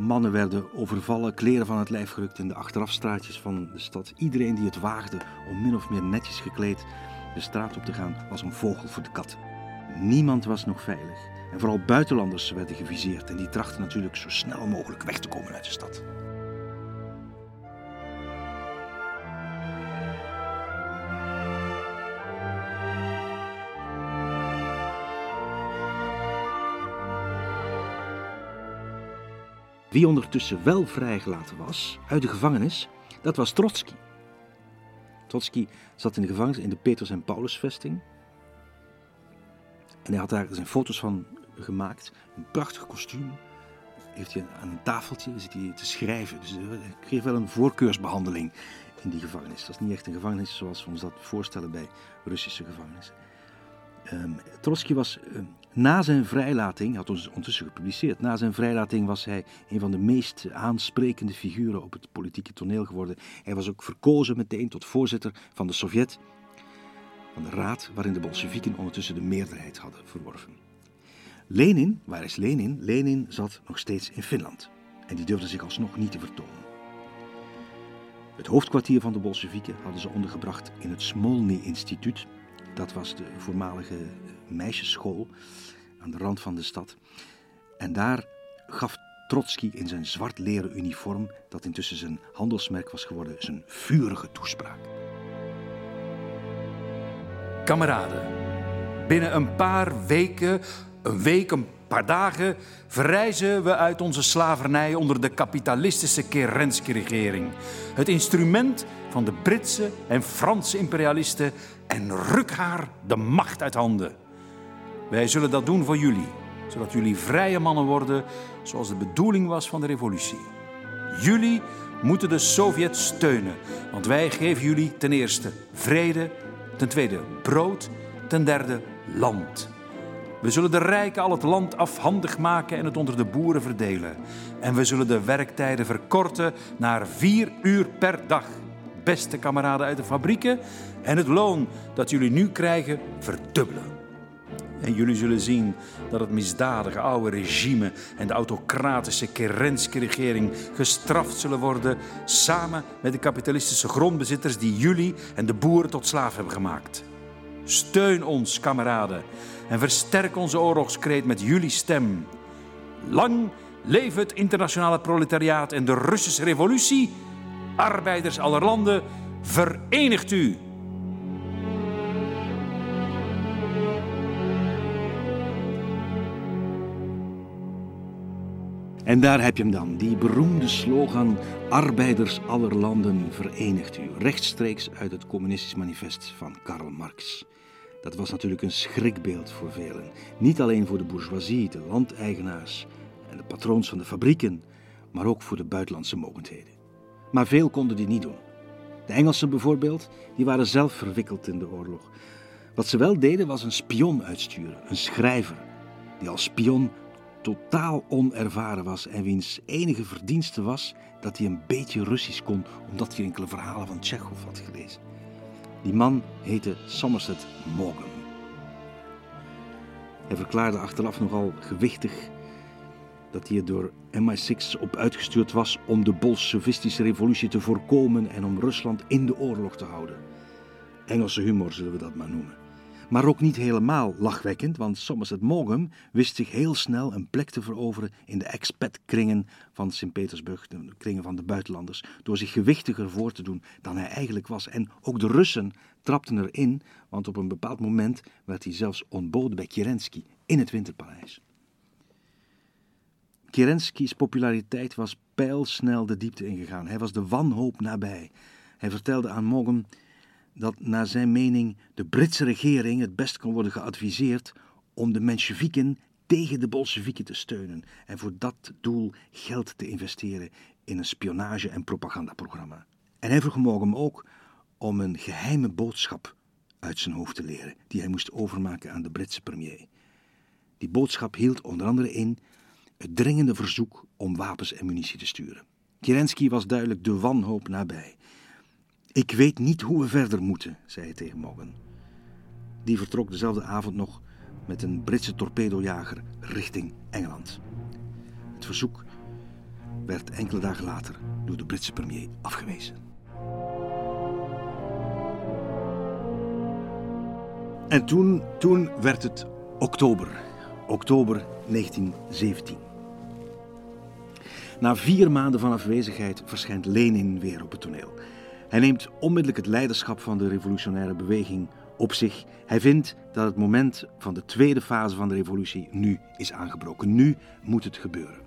Speaker 2: Mannen werden overvallen, kleren van het lijf gerukt in de achterafstraatjes van de stad. Iedereen die het waagde om min of meer netjes gekleed de straat op te gaan, was een vogel voor de kat. Niemand was nog veilig. En vooral buitenlanders werden geviseerd en die trachten natuurlijk zo snel mogelijk weg te komen uit de stad. Wie ondertussen wel vrijgelaten was uit de gevangenis, dat was Trotsky. Trotsky zat in de gevangenis in de Petrus- en Paulusvesting. En hij had daar zijn foto's van gemaakt. Een prachtig kostuum. Heeft hij aan een tafeltje zit hij te schrijven. Dus hij kreeg wel een voorkeursbehandeling in die gevangenis. Dat is niet echt een gevangenis zoals we ons dat voorstellen bij Russische gevangenissen. Um, Trotsky was uh, na zijn vrijlating, had ons ondertussen gepubliceerd, na zijn vrijlating was hij een van de meest aansprekende figuren op het politieke toneel geworden. Hij was ook verkozen meteen tot voorzitter van de Sovjet, van de raad waarin de Bolsjewieken ondertussen de meerderheid hadden verworven. Lenin, waar is Lenin? Lenin zat nog steeds in Finland en die durfde zich alsnog niet te vertonen. Het hoofdkwartier van de Bolsjewieken hadden ze ondergebracht in het Smolny-instituut, dat was de voormalige meisjesschool aan de rand van de stad. En daar gaf Trotsky in zijn zwart leren uniform, dat intussen zijn handelsmerk was geworden, zijn vurige toespraak.
Speaker 11: Kameraden, binnen een paar weken, een week, een paar dagen, verrijzen we uit onze slavernij onder de kapitalistische Kerensky-regering. Het instrument van de Britse en Franse imperialisten en ruk haar de macht uit handen. Wij zullen dat doen voor jullie, zodat jullie vrije mannen worden zoals de bedoeling was van de revolutie. Jullie moeten de Sovjets steunen, want wij geven jullie ten eerste vrede, ten tweede brood, ten derde land. We zullen de rijken al het land afhandig maken en het onder de boeren verdelen. En we zullen de werktijden verkorten naar vier uur per dag. Beste kameraden uit de fabrieken, en het loon dat jullie nu krijgen verdubbelen. En jullie zullen zien dat het misdadige oude regime en de autocratische Kerensky-regering gestraft zullen worden samen met de kapitalistische grondbezitters die jullie en de boeren tot slaaf hebben gemaakt. Steun ons, kameraden, en versterk onze oorlogskreet met jullie stem. Lang leef het internationale proletariaat en de Russische revolutie. Arbeiders aller landen, verenigt u!
Speaker 2: En daar heb je hem dan, die beroemde slogan Arbeiders aller landen verenigt u, rechtstreeks uit het Communistisch Manifest van Karl Marx. Dat was natuurlijk een schrikbeeld voor velen. Niet alleen voor de bourgeoisie, de landeigenaars en de patroons van de fabrieken, maar ook voor de buitenlandse mogendheden. Maar veel konden die niet doen. De Engelsen bijvoorbeeld, die waren zelf verwikkeld in de oorlog. Wat ze wel deden was een spion uitsturen, een schrijver, die als spion totaal onervaren was en wiens enige verdienste was dat hij een beetje Russisch kon, omdat hij enkele verhalen van Tsjechov had gelezen. Die man heette Somerset Maugham. Hij verklaarde achteraf nogal gewichtig dat hij er door MI6 op uitgestuurd was om de Bolsjewistische revolutie te voorkomen en om Rusland in de oorlog te houden. Engelse humor zullen we dat maar noemen. Maar ook niet helemaal lachwekkend, want Somerset Maugham wist zich heel snel een plek te veroveren in de expat-kringen van Sint-Petersburg, de kringen van de buitenlanders, door zich gewichtiger voor te doen dan hij eigenlijk was. En ook de Russen trapten erin, want op een bepaald moment werd hij zelfs ontboden bij Kerensky in het Winterpaleis. Kerenskys populariteit was pijlsnel de diepte ingegaan. Hij was de wanhoop nabij. Hij vertelde aan Maugham dat naar zijn mening de Britse regering het best kon worden geadviseerd om de Mensjevieken tegen de Bolsjewieken te steunen en voor dat doel geld te investeren in een spionage- en propagandaprogramma. En hij vroeg Maugham ook om een geheime boodschap uit zijn hoofd te leren, die hij moest overmaken aan de Britse premier. Die boodschap hield onder andere in het dringende verzoek om wapens en munitie te sturen. Kerensky was duidelijk de wanhoop nabij. Ik weet niet hoe we verder moeten, zei hij tegen Morgan. Die vertrok dezelfde avond nog met een Britse torpedojager richting Engeland. Het verzoek werd enkele dagen later door de Britse premier afgewezen. En toen, toen werd het oktober, oktober 1917. Na vier maanden van afwezigheid verschijnt Lenin weer op het toneel. Hij neemt onmiddellijk het leiderschap van de revolutionaire beweging op zich. Hij vindt dat het moment van de tweede fase van de revolutie nu is aangebroken. Nu moet het gebeuren.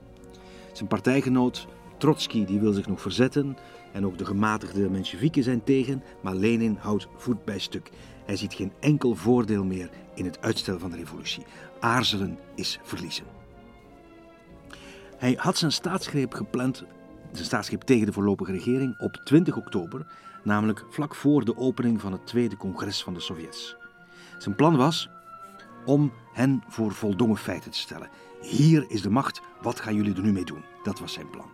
Speaker 2: Zijn partijgenoot Trotsky die wil zich nog verzetten en ook de gematigde Mensjevieken zijn tegen, maar Lenin houdt voet bij stuk. Hij ziet geen enkel voordeel meer in het uitstel van de revolutie. Aarzelen is verliezen. Hij had zijn staatsgreep gepland, zijn staatsgreep tegen de voorlopige regering, op 20 oktober, namelijk vlak voor de opening van het tweede congres van de Sovjets. Zijn plan was om hen voor voldongen feiten te stellen. Hier is de macht, wat gaan jullie er nu mee doen? Dat was zijn plan.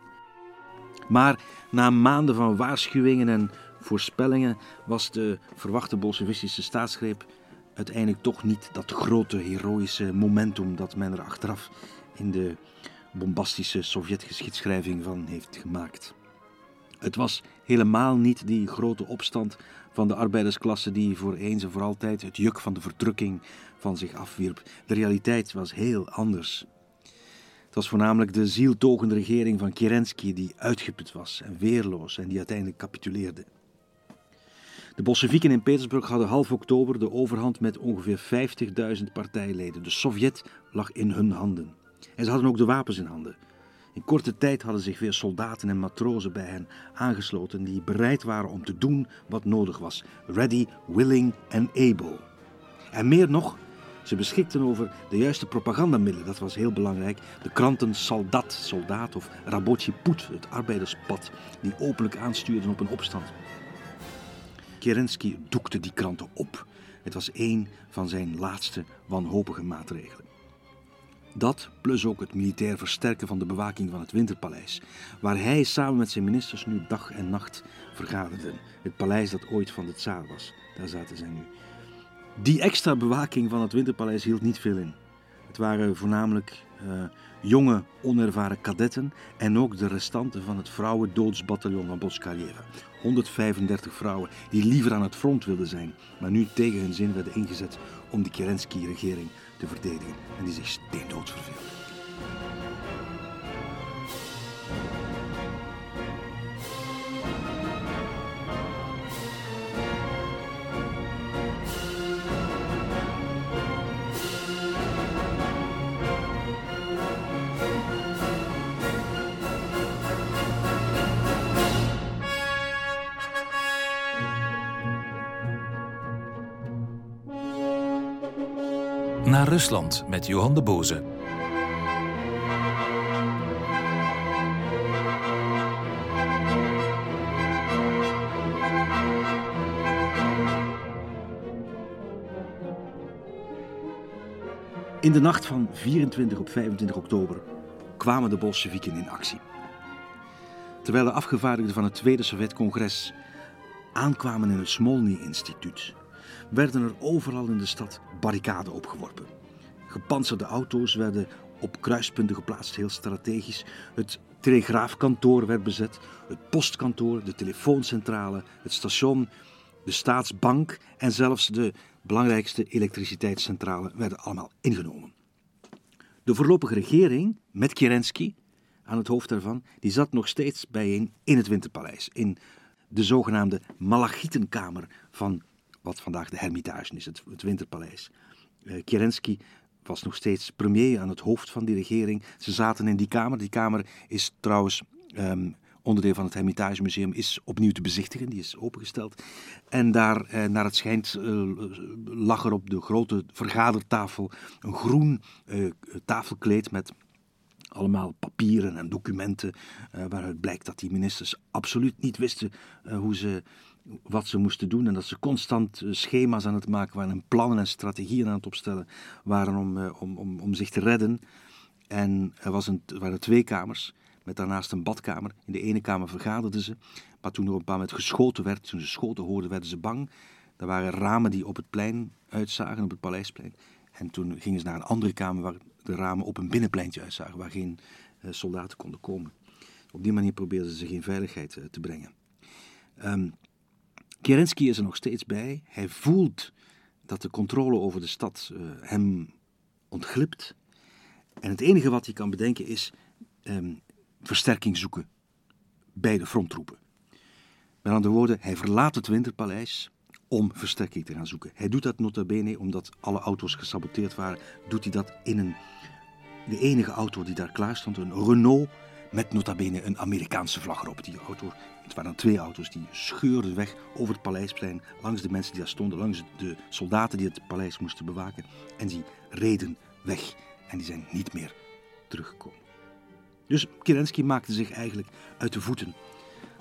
Speaker 2: Maar na maanden van waarschuwingen en voorspellingen was de verwachte bolsjewistische staatsgreep uiteindelijk toch niet dat grote heroïsche momentum dat men er achteraf in de bombastische Sovjetgeschiedschrijving van heeft gemaakt. Het was helemaal niet die grote opstand van de arbeidersklasse die voor eens en voor altijd het juk van de verdrukking van zich afwierp. De realiteit was heel anders. Het was voornamelijk de zieltogende regering van Kerensky die uitgeput was en weerloos en die uiteindelijk capituleerde. De Bolsjewieken in Petersburg hadden half oktober de overhand met ongeveer 50.000 partijleden. De Sovjet lag in hun handen. En ze hadden ook de wapens in handen. In korte tijd hadden zich weer soldaten en matrozen bij hen aangesloten die bereid waren om te doen wat nodig was. Ready, willing en able. En meer nog, ze beschikten over de juiste propagandamiddelen, dat was heel belangrijk. De kranten Soldat, soldaat of Rabochi Put, het arbeiderspad, die openlijk aanstuurden op een opstand. Kerensky doekte die kranten op. Het was een van zijn laatste wanhopige maatregelen. Dat plus ook het militair versterken van de bewaking van het Winterpaleis, waar hij samen met zijn ministers nu dag en nacht vergaderden. Het paleis dat ooit van de tsaar was, daar zaten zij nu. Die extra bewaking van het Winterpaleis hield niet veel in. Het waren voornamelijk uh, jonge, onervaren kadetten en ook de restanten van het vrouwendoodsbataljon van Boskaljeva. 135 vrouwen die liever aan het front wilden zijn, maar nu tegen hun zin werden ingezet om de Kerensky-regering te verdedigen en die zich steendood verveelden.
Speaker 1: Naar Rusland met Johan de Boze.
Speaker 2: In de nacht van 24 op 25 oktober kwamen de Bolsjewieken in actie. Terwijl de afgevaardigden van het Tweede Sovjet-congres aankwamen in het Smolny-instituut, werden er overal in de stad barricaden opgeworpen. Gepantserde auto's werden op kruispunten geplaatst, heel strategisch. Het telegraafkantoor werd bezet, het postkantoor, de telefooncentrale, het station, de staatsbank en zelfs de belangrijkste elektriciteitscentrale werden allemaal ingenomen. De voorlopige regering, met Kerensky aan het hoofd daarvan, die zat nog steeds bijeen in het Winterpaleis, in de zogenaamde Malachitenkamer van wat vandaag de Hermitage is, het, het Winterpaleis. Uh, Kerensky was nog steeds premier aan het hoofd van die regering. Ze zaten in die kamer. Die kamer is trouwens um, onderdeel van het Hermitage Museum, is opnieuw te bezichtigen. Die is opengesteld. En daar, eh, naar het schijnt, eh, lag er op de grote vergadertafel een groen tafelkleed met allemaal papieren en documenten waaruit blijkt dat die ministers absoluut niet wisten hoe ze, wat ze moesten doen en dat ze constant uh, schema's aan het maken waren en plannen en strategieën aan het opstellen waren om, om, om, om zich te redden. En er, was een, er waren twee kamers met daarnaast een badkamer. In de ene kamer vergaderden ze, maar toen er op een paar moment geschoten werd, toen ze schoten hoorden, werden ze bang. Er waren ramen die op het plein uitzagen, op het paleisplein. En toen gingen ze naar een andere kamer waar de ramen op een binnenpleintje uitzagen, waar geen uh, soldaten konden komen. Op die manier probeerden ze zich in veiligheid te brengen. Um, Kerensky is er nog steeds bij. Hij voelt dat de controle over de stad uh, hem ontglipt. En het enige wat hij kan bedenken is um, versterking zoeken bij de fronttroepen. Met andere woorden, hij verlaat het Winterpaleis om versterking te gaan zoeken. Hij doet dat nota bene omdat alle auto's gesaboteerd waren. Doet hij dat in een, de enige auto die daar klaar stond, een Renault met nota bene een Amerikaanse vlag erop. Die auto, het waren twee auto's, die scheurden weg over het paleisplein, langs de mensen die daar stonden, langs de soldaten die het paleis moesten bewaken. En die reden weg en die zijn niet meer teruggekomen. Dus Kerensky maakte zich eigenlijk uit de voeten,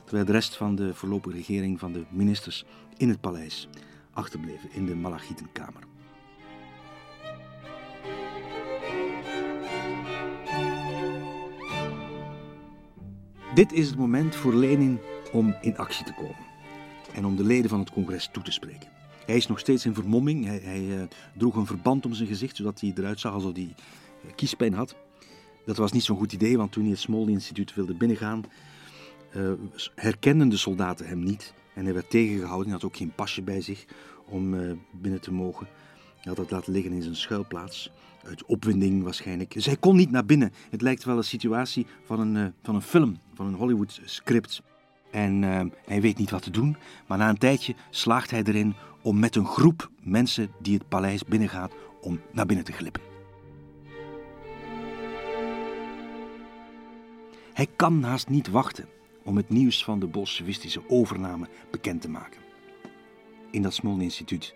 Speaker 2: terwijl de rest van de voorlopige regering van de ministers in het paleis achterbleven in de Malachitenkamer. Dit is het moment voor Lenin om in actie te komen en om de leden van het congres toe te spreken. Hij is nog steeds in vermomming. Hij, hij uh, droeg een verband om zijn gezicht, zodat hij eruit zag alsof hij uh, kiespijn had. Dat was niet zo'n goed idee, want toen hij het Smolny-instituut wilde binnengaan, uh, herkenden de soldaten hem niet. En hij werd tegengehouden. Hij had ook geen pasje bij zich om binnen te mogen. Hij had dat laten liggen in zijn schuilplaats. Uit opwinding waarschijnlijk. Zij kon niet naar binnen. Het lijkt wel een situatie van een, uh, van een film, van een Hollywood script. En uh, hij weet niet wat te doen. Maar na een tijdje slaagt hij erin om met een groep mensen die het paleis binnengaat, om naar binnen te glippen. Hij kan haast niet wachten om het nieuws van de bolsjewistische overname bekend te maken. In dat Smolny-instituut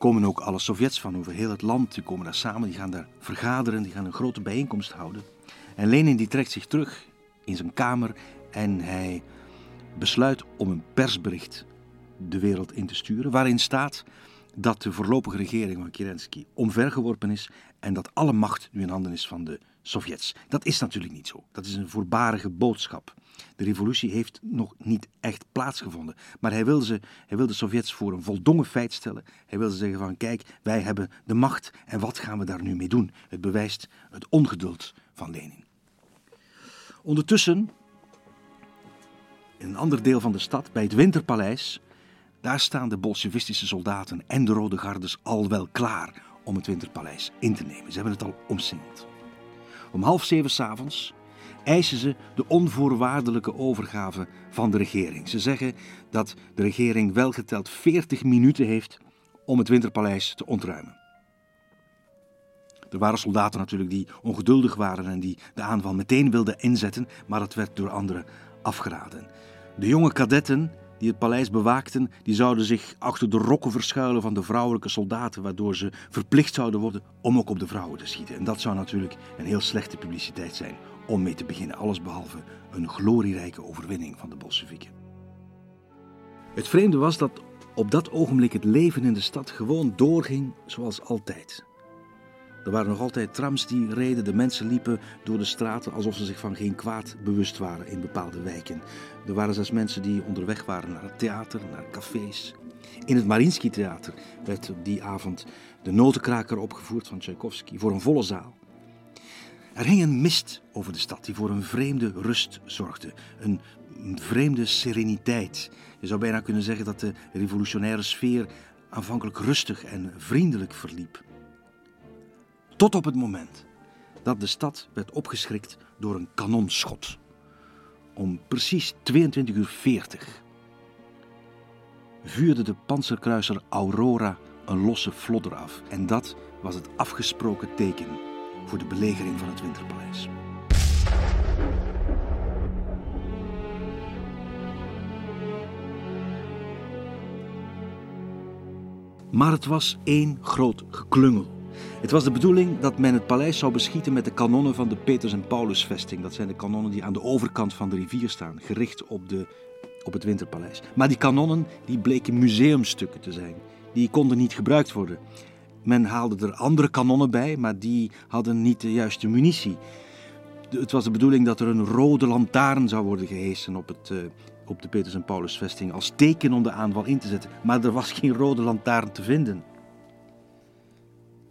Speaker 2: komen ook alle Sovjets van over heel het land. Die komen daar samen, die gaan daar vergaderen, die gaan een grote bijeenkomst houden. En Lenin die trekt zich terug in zijn kamer en hij besluit om een persbericht de wereld in te sturen, waarin staat dat de voorlopige regering van Kerensky omvergeworpen is en dat alle macht nu in handen is van de Sovjets. Dat is natuurlijk niet zo. Dat is een voorbarige boodschap. De revolutie heeft nog niet echt plaatsgevonden. Maar hij wil, ze, hij wil de Sovjets voor een voldongen feit stellen. Hij wil ze zeggen van kijk, wij hebben de macht en wat gaan we daar nu mee doen? Het bewijst het ongeduld van Lenin. Ondertussen, in een ander deel van de stad, bij het Winterpaleis, daar staan de bolsjewistische soldaten en de Rode Gardes al wel klaar om het Winterpaleis in te nemen. Ze hebben het al omsingeld. Om half zeven s'avonds eisen ze de onvoorwaardelijke overgave van de regering. Ze zeggen dat de regering welgeteld 40 minuten heeft om het Winterpaleis te ontruimen. Er waren soldaten natuurlijk die ongeduldig waren en die de aanval meteen wilden inzetten, maar dat werd door anderen afgeraden. De jonge kadetten die het paleis bewaakten, die zouden zich achter de rokken verschuilen van de vrouwelijke soldaten, waardoor ze verplicht zouden worden om ook op de vrouwen te schieten. En dat zou natuurlijk een heel slechte publiciteit zijn om mee te beginnen, allesbehalve een glorierijke overwinning van de Bolsjewieken. Het vreemde was dat op dat ogenblik het leven in de stad gewoon doorging zoals altijd. Er waren nog altijd trams die reden. De mensen liepen door de straten alsof ze zich van geen kwaad bewust waren in bepaalde wijken. Er waren zelfs mensen die onderweg waren naar het theater, naar cafés. In het Mariinsky Theater werd op die avond de Notenkraker opgevoerd van Tchaikovsky voor een volle zaal. Er hing een mist over de stad die voor een vreemde rust zorgde. Een vreemde sereniteit. Je zou bijna kunnen zeggen dat de revolutionaire sfeer aanvankelijk rustig en vriendelijk verliep. Tot op het moment dat de stad werd opgeschrikt door een kanonschot. Om precies 22 uur 40 vuurde de panzerkruiser Aurora een losse flodder af. En dat was het afgesproken teken voor de belegering van het Winterpaleis. Maar het was één groot geklungel. Het was de bedoeling dat men het paleis zou beschieten met de kanonnen van de Peters- en Paulusvesting. Dat zijn de kanonnen die aan de overkant van de rivier staan, gericht op, de, op het Winterpaleis. Maar die kanonnen die bleken museumstukken te zijn. Die konden niet gebruikt worden. Men haalde er andere kanonnen bij, maar die hadden niet de juiste munitie. Het was de bedoeling dat er een rode lantaarn zou worden gehesen op, het, uh, op de Peters- en Paulusvesting als teken om de aanval in te zetten. Maar er was geen rode lantaarn te vinden.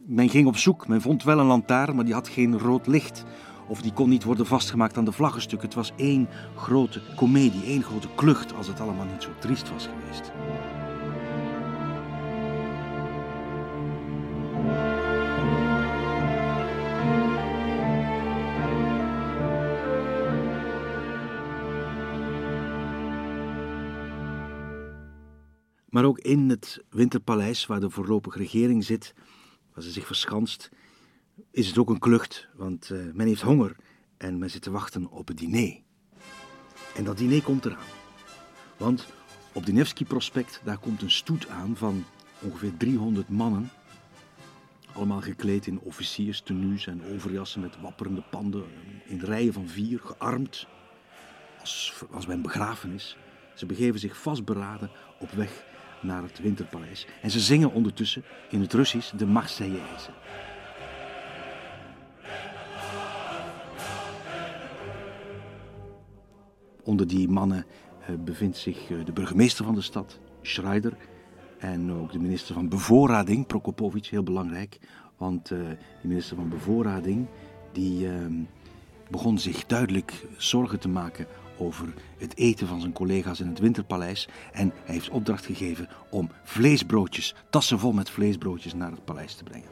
Speaker 2: Men ging op zoek, men vond wel een lantaarn, maar die had geen rood licht. Of die kon niet worden vastgemaakt aan de vlaggenstuk. Het was één grote komedie, één grote klucht, als het allemaal niet zo triest was geweest. Maar ook in het Winterpaleis, waar de voorlopige regering zit, waar ze zich verschanst, is het ook een klucht. Want uh, men heeft honger en men zit te wachten op het diner. En dat diner komt eraan. Want op de Nevsky-prospect, daar komt een stoet aan van ongeveer 300 mannen. Allemaal gekleed in officierstenues en overjassen met wapperende panden. In rijen van vier, gearmd. Als, als bij een begrafenis. Ze begeven zich vastberaden op weg naar het Winterpaleis. En ze zingen ondertussen in het Russisch de Marseillaise. Onder die mannen uh, bevindt zich uh, de burgemeester van de stad, Schreider. En ook de minister van Bevoorrading, Prokopovic, heel belangrijk. Want uh, de minister van Bevoorrading die, ehm, begon zich duidelijk zorgen te maken over het eten van zijn collega's in het Winterpaleis. En hij heeft opdracht gegeven om vleesbroodjes, tassen vol met vleesbroodjes, naar het paleis te brengen.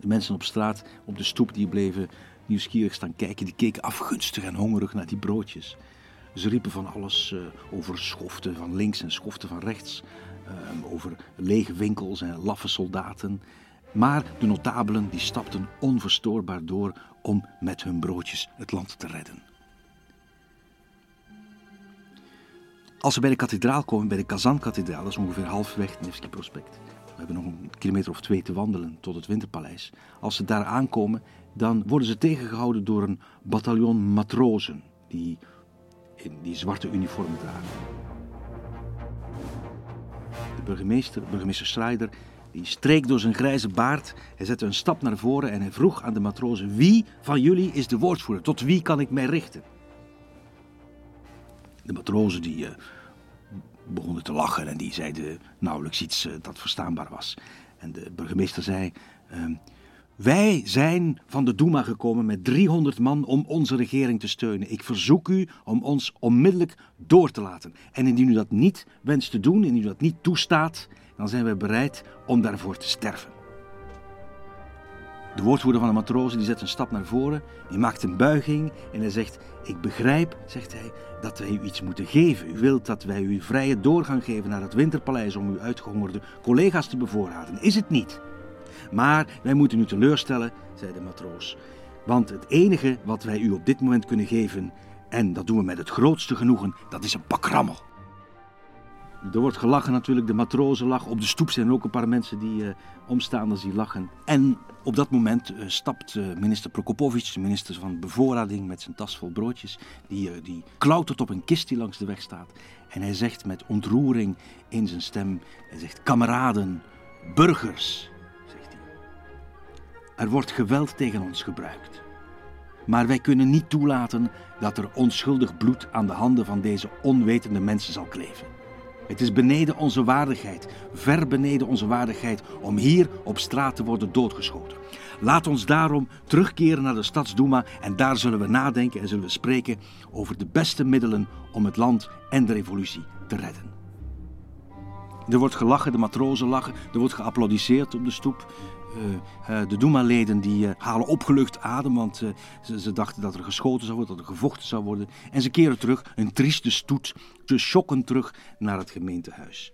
Speaker 2: De mensen op straat, op de stoep, die bleven nieuwsgierig staan kijken. Die keken afgunstig en hongerig naar die broodjes. Ze riepen van alles uh, over schoften van links en schoften van rechts. Uh, over lege winkels en laffe soldaten. Maar de notabelen die stapten onverstoorbaar door om met hun broodjes het land te redden. Als we bij de kathedraal komen, bij de Kazan-kathedraal, dat is ongeveer halfweg Nevsky Prospect. We hebben nog een kilometer of twee te wandelen tot het Winterpaleis. Als ze daar aankomen, dan worden ze tegengehouden door een bataljon matrozen die in die zwarte uniformen dragen. De burgemeester, burgemeester Schreider, die streek door zijn grijze baard. Hij zette een stap naar voren en hij vroeg aan de matrozen: Wie van jullie is de woordvoerder? Tot wie kan ik mij richten? De matrozen die uh, begonnen te lachen en die zeiden nauwelijks iets uh, dat verstaanbaar was. En de burgemeester zei: uh, Wij zijn van de Duma gekomen met 300 man om onze regering te steunen. Ik verzoek u om ons onmiddellijk door te laten. En indien u dat niet wenst te doen, indien u dat niet toestaat, dan zijn wij bereid om daarvoor te sterven. De woordvoerder van de matrozen die zet een stap naar voren, die maakt een buiging en hij zegt: Ik begrijp, zegt hij, dat wij u iets moeten geven. U wilt dat wij u vrije doorgang geven naar het winterpaleis om uw uitgehongerde collega's te bevoorraden. Is het niet? Maar wij moeten u teleurstellen, zei de matroos. Want het enige wat wij u op dit moment kunnen geven, en dat doen we met het grootste genoegen, dat is een pak rammel. Er wordt gelachen natuurlijk, de matrozen lachen. Op de stoep zijn ook een paar mensen die uh, omstaanders die lachen. En op dat moment uh, stapt uh, minister Prokopovic, de minister van Bevoorrading, met zijn tas vol broodjes. Die, die klautert op een kist die langs de weg staat. En hij zegt met ontroering in zijn stem, hij zegt, kameraden, burgers, zegt hij. Er wordt geweld tegen ons gebruikt. Maar wij kunnen niet toelaten dat er onschuldig bloed aan de handen van deze onwetende mensen zal kleven. Het is beneden onze waardigheid, ver beneden onze waardigheid, om hier op straat te worden doodgeschoten. Laat ons daarom terugkeren naar de Stadsduma en daar zullen we nadenken en zullen we spreken over de beste middelen om het land en de revolutie te redden. Er wordt gelachen, de matrozen lachen, er wordt geapplaudisseerd op de stoep. Uh, uh, de Duma-leden die uh, halen opgelucht adem, want ze, ze, dachten dat er geschoten zou worden, dat er gevochten zou worden. En ze keren terug, een trieste stoet, ze schokken terug naar het gemeentehuis.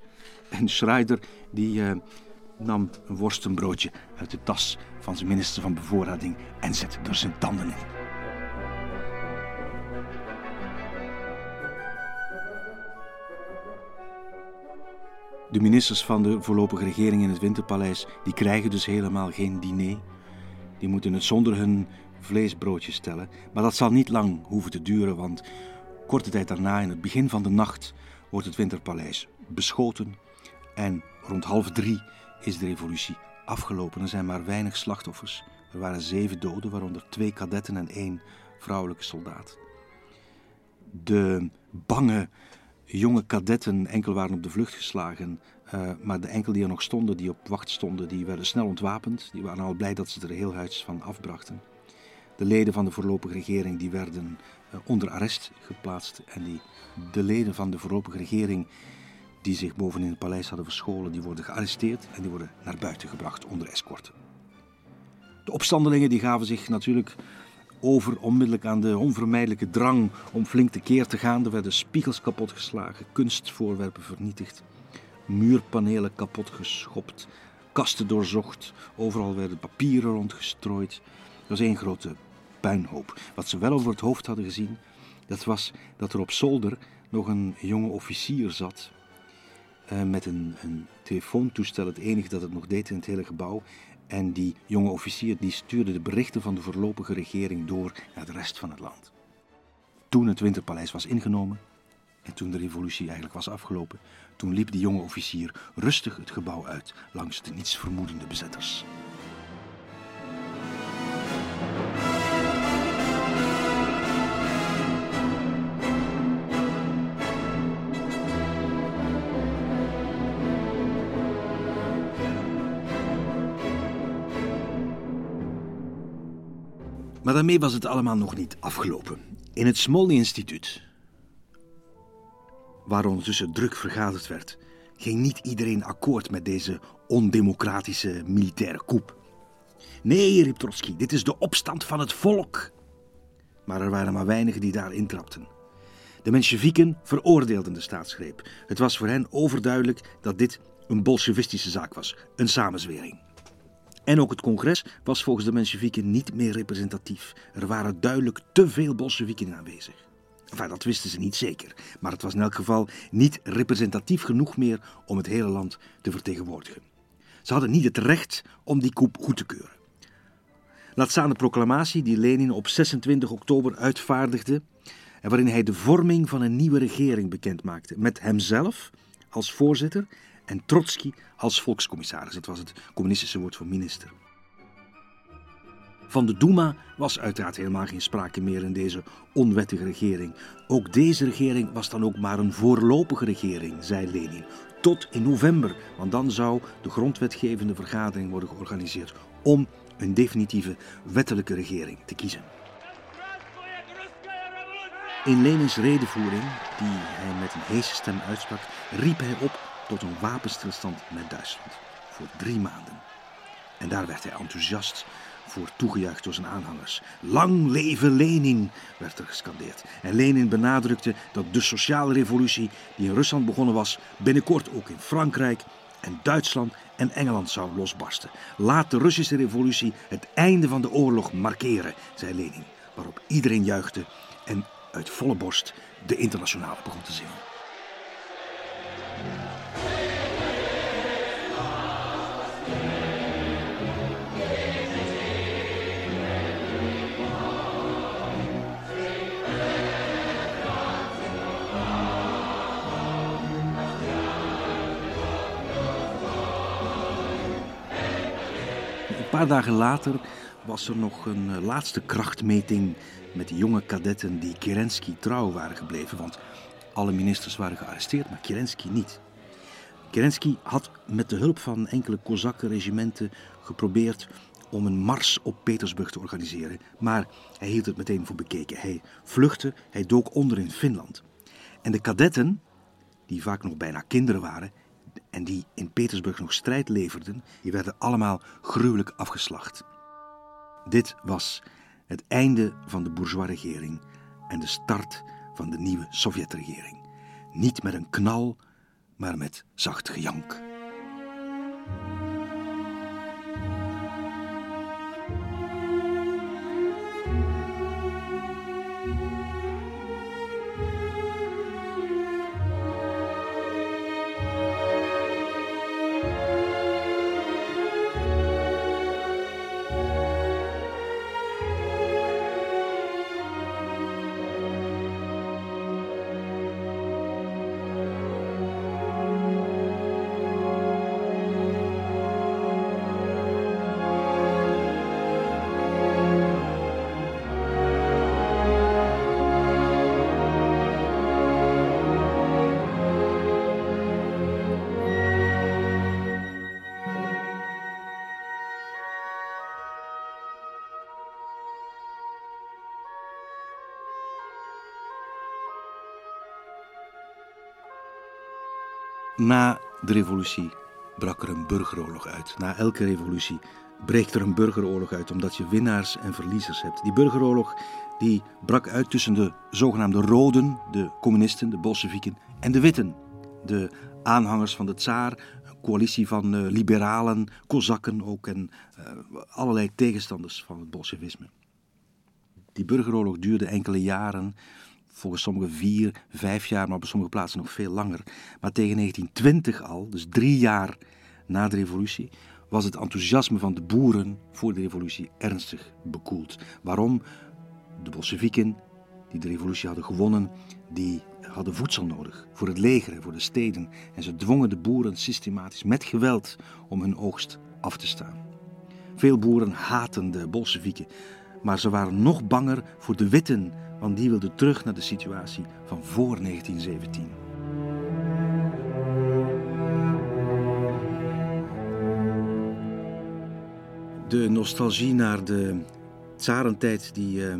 Speaker 2: En Schreider die nam een worstenbroodje uit de tas van zijn minister van Bevoorrading en zette er zijn tanden in. De ministers van de voorlopige regering in het Winterpaleis die krijgen dus helemaal geen diner. Die moeten het zonder hun vleesbroodjes stellen. Maar dat zal niet lang hoeven te duren, want korte tijd daarna, in het begin van de nacht, wordt het Winterpaleis beschoten. En rond half drie is de revolutie afgelopen. Er zijn maar weinig slachtoffers. Er waren zeven doden, waaronder twee kadetten en één vrouwelijke soldaat. De bange jonge kadetten enkel waren op de vlucht geslagen. Uh, maar de enkel die er nog stonden, die op wacht stonden, die werden snel ontwapend. Die waren al blij dat ze er heel huis van afbrachten. De leden van de voorlopige regering die werden uh, onder arrest geplaatst. En die, de leden van de voorlopige regering die zich boven in het paleis hadden verscholen, die worden gearresteerd en die worden naar buiten gebracht onder escorte. De opstandelingen die gaven zich natuurlijk over onmiddellijk aan de onvermijdelijke drang om flink tekeer te gaan. Er werden spiegels kapotgeslagen, kunstvoorwerpen vernietigd, muurpanelen kapotgeschopt, kasten doorzocht, overal werden papieren rondgestrooid. Het was één grote puinhoop. Wat ze wel over het hoofd hadden gezien, dat was dat er op zolder nog een jonge officier zat. Uh, met een, een telefoontoestel, het enige dat het nog deed in het hele gebouw. En die jonge officier die stuurde de berichten van de voorlopige regering door naar de rest van het land. Toen het Winterpaleis was ingenomen en toen de revolutie eigenlijk was afgelopen, toen liep die jonge officier rustig het gebouw uit langs de nietsvermoedende bezetters. Maar daarmee was het allemaal nog niet afgelopen. In het Smolny Instituut, waar ondertussen druk vergaderd werd, ging niet iedereen akkoord met deze ondemocratische militaire coup. Nee, riep Trotsky, dit is de opstand van het volk. Maar er waren maar weinigen die daar intrapten. De Mensjevieken veroordeelden de staatsgreep. Het was voor hen overduidelijk dat dit een bolsjewistische zaak was, een samenzwering. En ook het congres was volgens de Mensjevieken niet meer representatief. Er waren duidelijk te veel Bolsjewieken aanwezig. Enfin, dat wisten ze niet zeker, maar het was in elk geval niet representatief genoeg meer om het hele land te vertegenwoordigen. Ze hadden niet het recht om die coup goed te keuren. Laat staan de proclamatie die Lenin op 26 oktober uitvaardigde en waarin hij de vorming van een nieuwe regering bekendmaakte, met hemzelf als voorzitter en Trotsky als volkscommissaris. Dat was het communistische woord voor minister. Van de Duma was uiteraard helemaal geen sprake meer in deze onwettige regering. Ook deze regering was dan ook maar een voorlopige regering, zei Lenin. Tot in november, want dan zou de grondwetgevende vergadering worden georganiseerd om een definitieve wettelijke regering te kiezen. In Lenins redenvoering, die hij met een heese stem uitsprak, riep hij op tot een wapenstilstand met Duitsland. Voor drie maanden. En daar werd hij enthousiast voor toegejuicht door zijn aanhangers. Lang leven Lenin, werd er gescandeerd. En Lenin benadrukte dat de sociale revolutie die in Rusland begonnen was, binnenkort ook in Frankrijk en Duitsland en Engeland zou losbarsten. Laat de Russische revolutie het einde van de oorlog markeren, zei Lenin. Waarop iedereen juichte en uit volle borst de internationale begon te zingen. Een paar dagen later was er nog een eh, laatste krachtmeting met de jonge kadetten die Kerensky trouw waren gebleven. Want alle ministers waren gearresteerd, maar Kerensky niet. Kerensky had met de hulp van enkele Kozakkenregimenten geprobeerd om een mars op Petersburg te organiseren. Maar hij hield het meteen voor bekeken. Hij vluchtte, hij dook onder in Finland. En de kadetten, die vaak nog bijna kinderen waren en die in Petersburg nog strijd leverden, die werden allemaal gruwelijk afgeslacht. Dit was het einde van de bourgeois-regering en de start van de nieuwe Sovjetregering. Niet met een knal, maar met zacht gejank. Na de revolutie brak er een burgeroorlog uit. Na elke revolutie breekt er een burgeroorlog uit, omdat je winnaars en verliezers hebt. Die burgeroorlog die brak uit tussen de zogenaamde Roden, de communisten, de Bolsjewieken, en de Witten, de aanhangers van de tsaar, een coalitie van uh, liberalen, kozakken ook en uh, allerlei tegenstanders van het bolsjewisme. Die burgeroorlog duurde enkele jaren volgens sommigen vier, vijf jaar, maar op sommige plaatsen nog veel langer. Maar tegen 1920 al, dus drie jaar na de revolutie, was het enthousiasme van de boeren voor de revolutie ernstig bekoeld. Waarom? De Bolsjewieken, die de revolutie hadden gewonnen, die hadden voedsel nodig voor het leger en voor de steden. En ze dwongen de boeren systematisch met geweld om hun oogst af te staan. Veel boeren haten de Bolsjewieken, maar ze waren nog banger voor de witten want die wilde terug naar de situatie van voor 1917. De nostalgie naar de tsarentijd die, uh,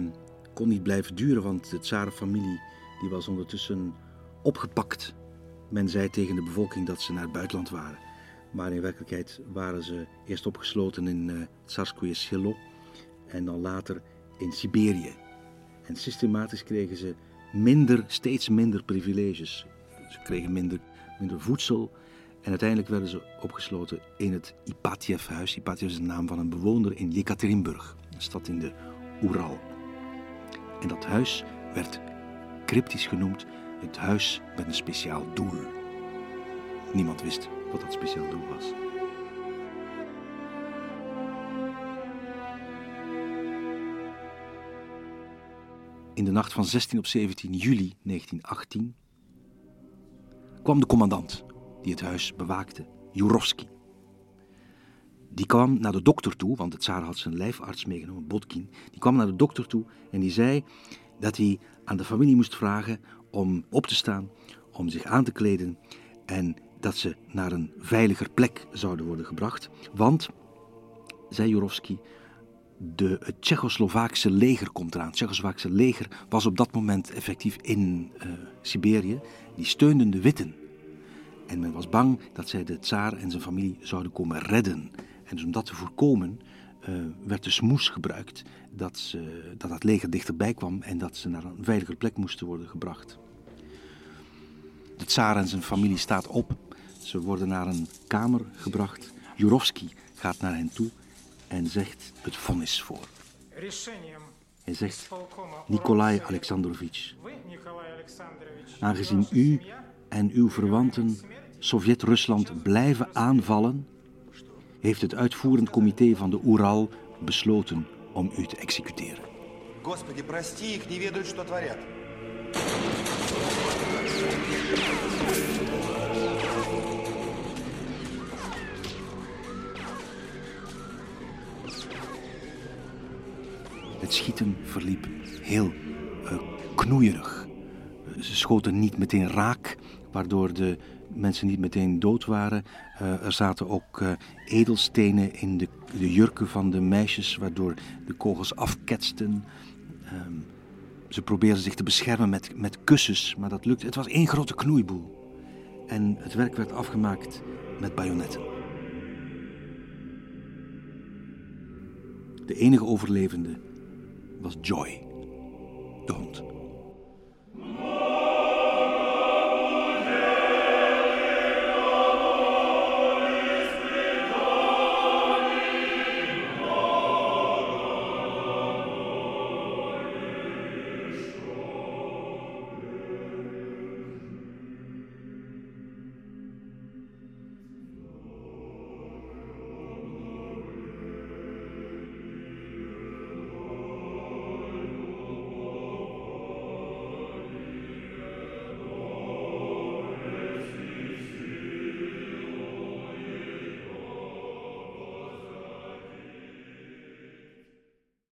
Speaker 2: kon niet blijven duren, want de tsarenfamilie die was ondertussen opgepakt. Men zei tegen de bevolking dat ze naar het buitenland waren. Maar in werkelijkheid waren ze eerst opgesloten in uh, Tsarskoye Selo en dan later in Siberië. En systematisch kregen ze minder, steeds minder privileges. Ze kregen minder, minder voedsel. En uiteindelijk werden ze opgesloten in het Ipatiev-huis. Ipatiev is de naam van een bewoner in Jekaterinburg, een stad in de Oeral. En dat huis werd cryptisch genoemd het huis met een speciaal doel. Niemand wist wat dat speciaal doel was. In de nacht van 16 op 17 juli 1918 kwam de commandant die het huis bewaakte, Jurovski. Die kwam naar de dokter toe, want het tsaar had zijn lijfarts meegenomen, Botkin. Die kwam naar de dokter toe en die zei dat hij aan de familie moest vragen om op te staan, om zich aan te kleden en dat ze naar een veiliger plek zouden worden gebracht. Want, zei Jurovski, de, het Tsjechoslovaakse leger komt eraan. Het Tsjechoslovaakse leger was op dat moment effectief in uh, Siberië. Die steunden de Witten. En men was bang dat zij de tsaar en zijn familie zouden komen redden. En dus om dat te voorkomen uh, werd de smoes gebruikt dat, ze, dat het leger dichterbij kwam en dat ze naar een veiliger plek moesten worden gebracht. De tsaar en zijn familie staat op. Ze worden naar een kamer gebracht. Jurovski gaat naar hen toe en zegt het vonnis voor. Hij zegt, Nikolai Alexandrovich, aangezien u en uw verwanten Sovjet-Rusland blijven aanvallen, heeft het uitvoerend comité van de Oeral besloten om u te executeren. Господи, прости их, не ведают, что творят. Het schieten verliep heel uh, knoeierig. Ze schoten niet meteen raak, waardoor de mensen niet meteen dood waren. Uh, er zaten ook uh, edelstenen in de, de, jurken van de meisjes, waardoor de kogels afketsten. Um, ze probeerden zich te beschermen met, met kussens, maar dat lukte. Het was één grote knoeiboel. En het werk werd afgemaakt met bajonetten. De enige overlevende was Joy, de hond.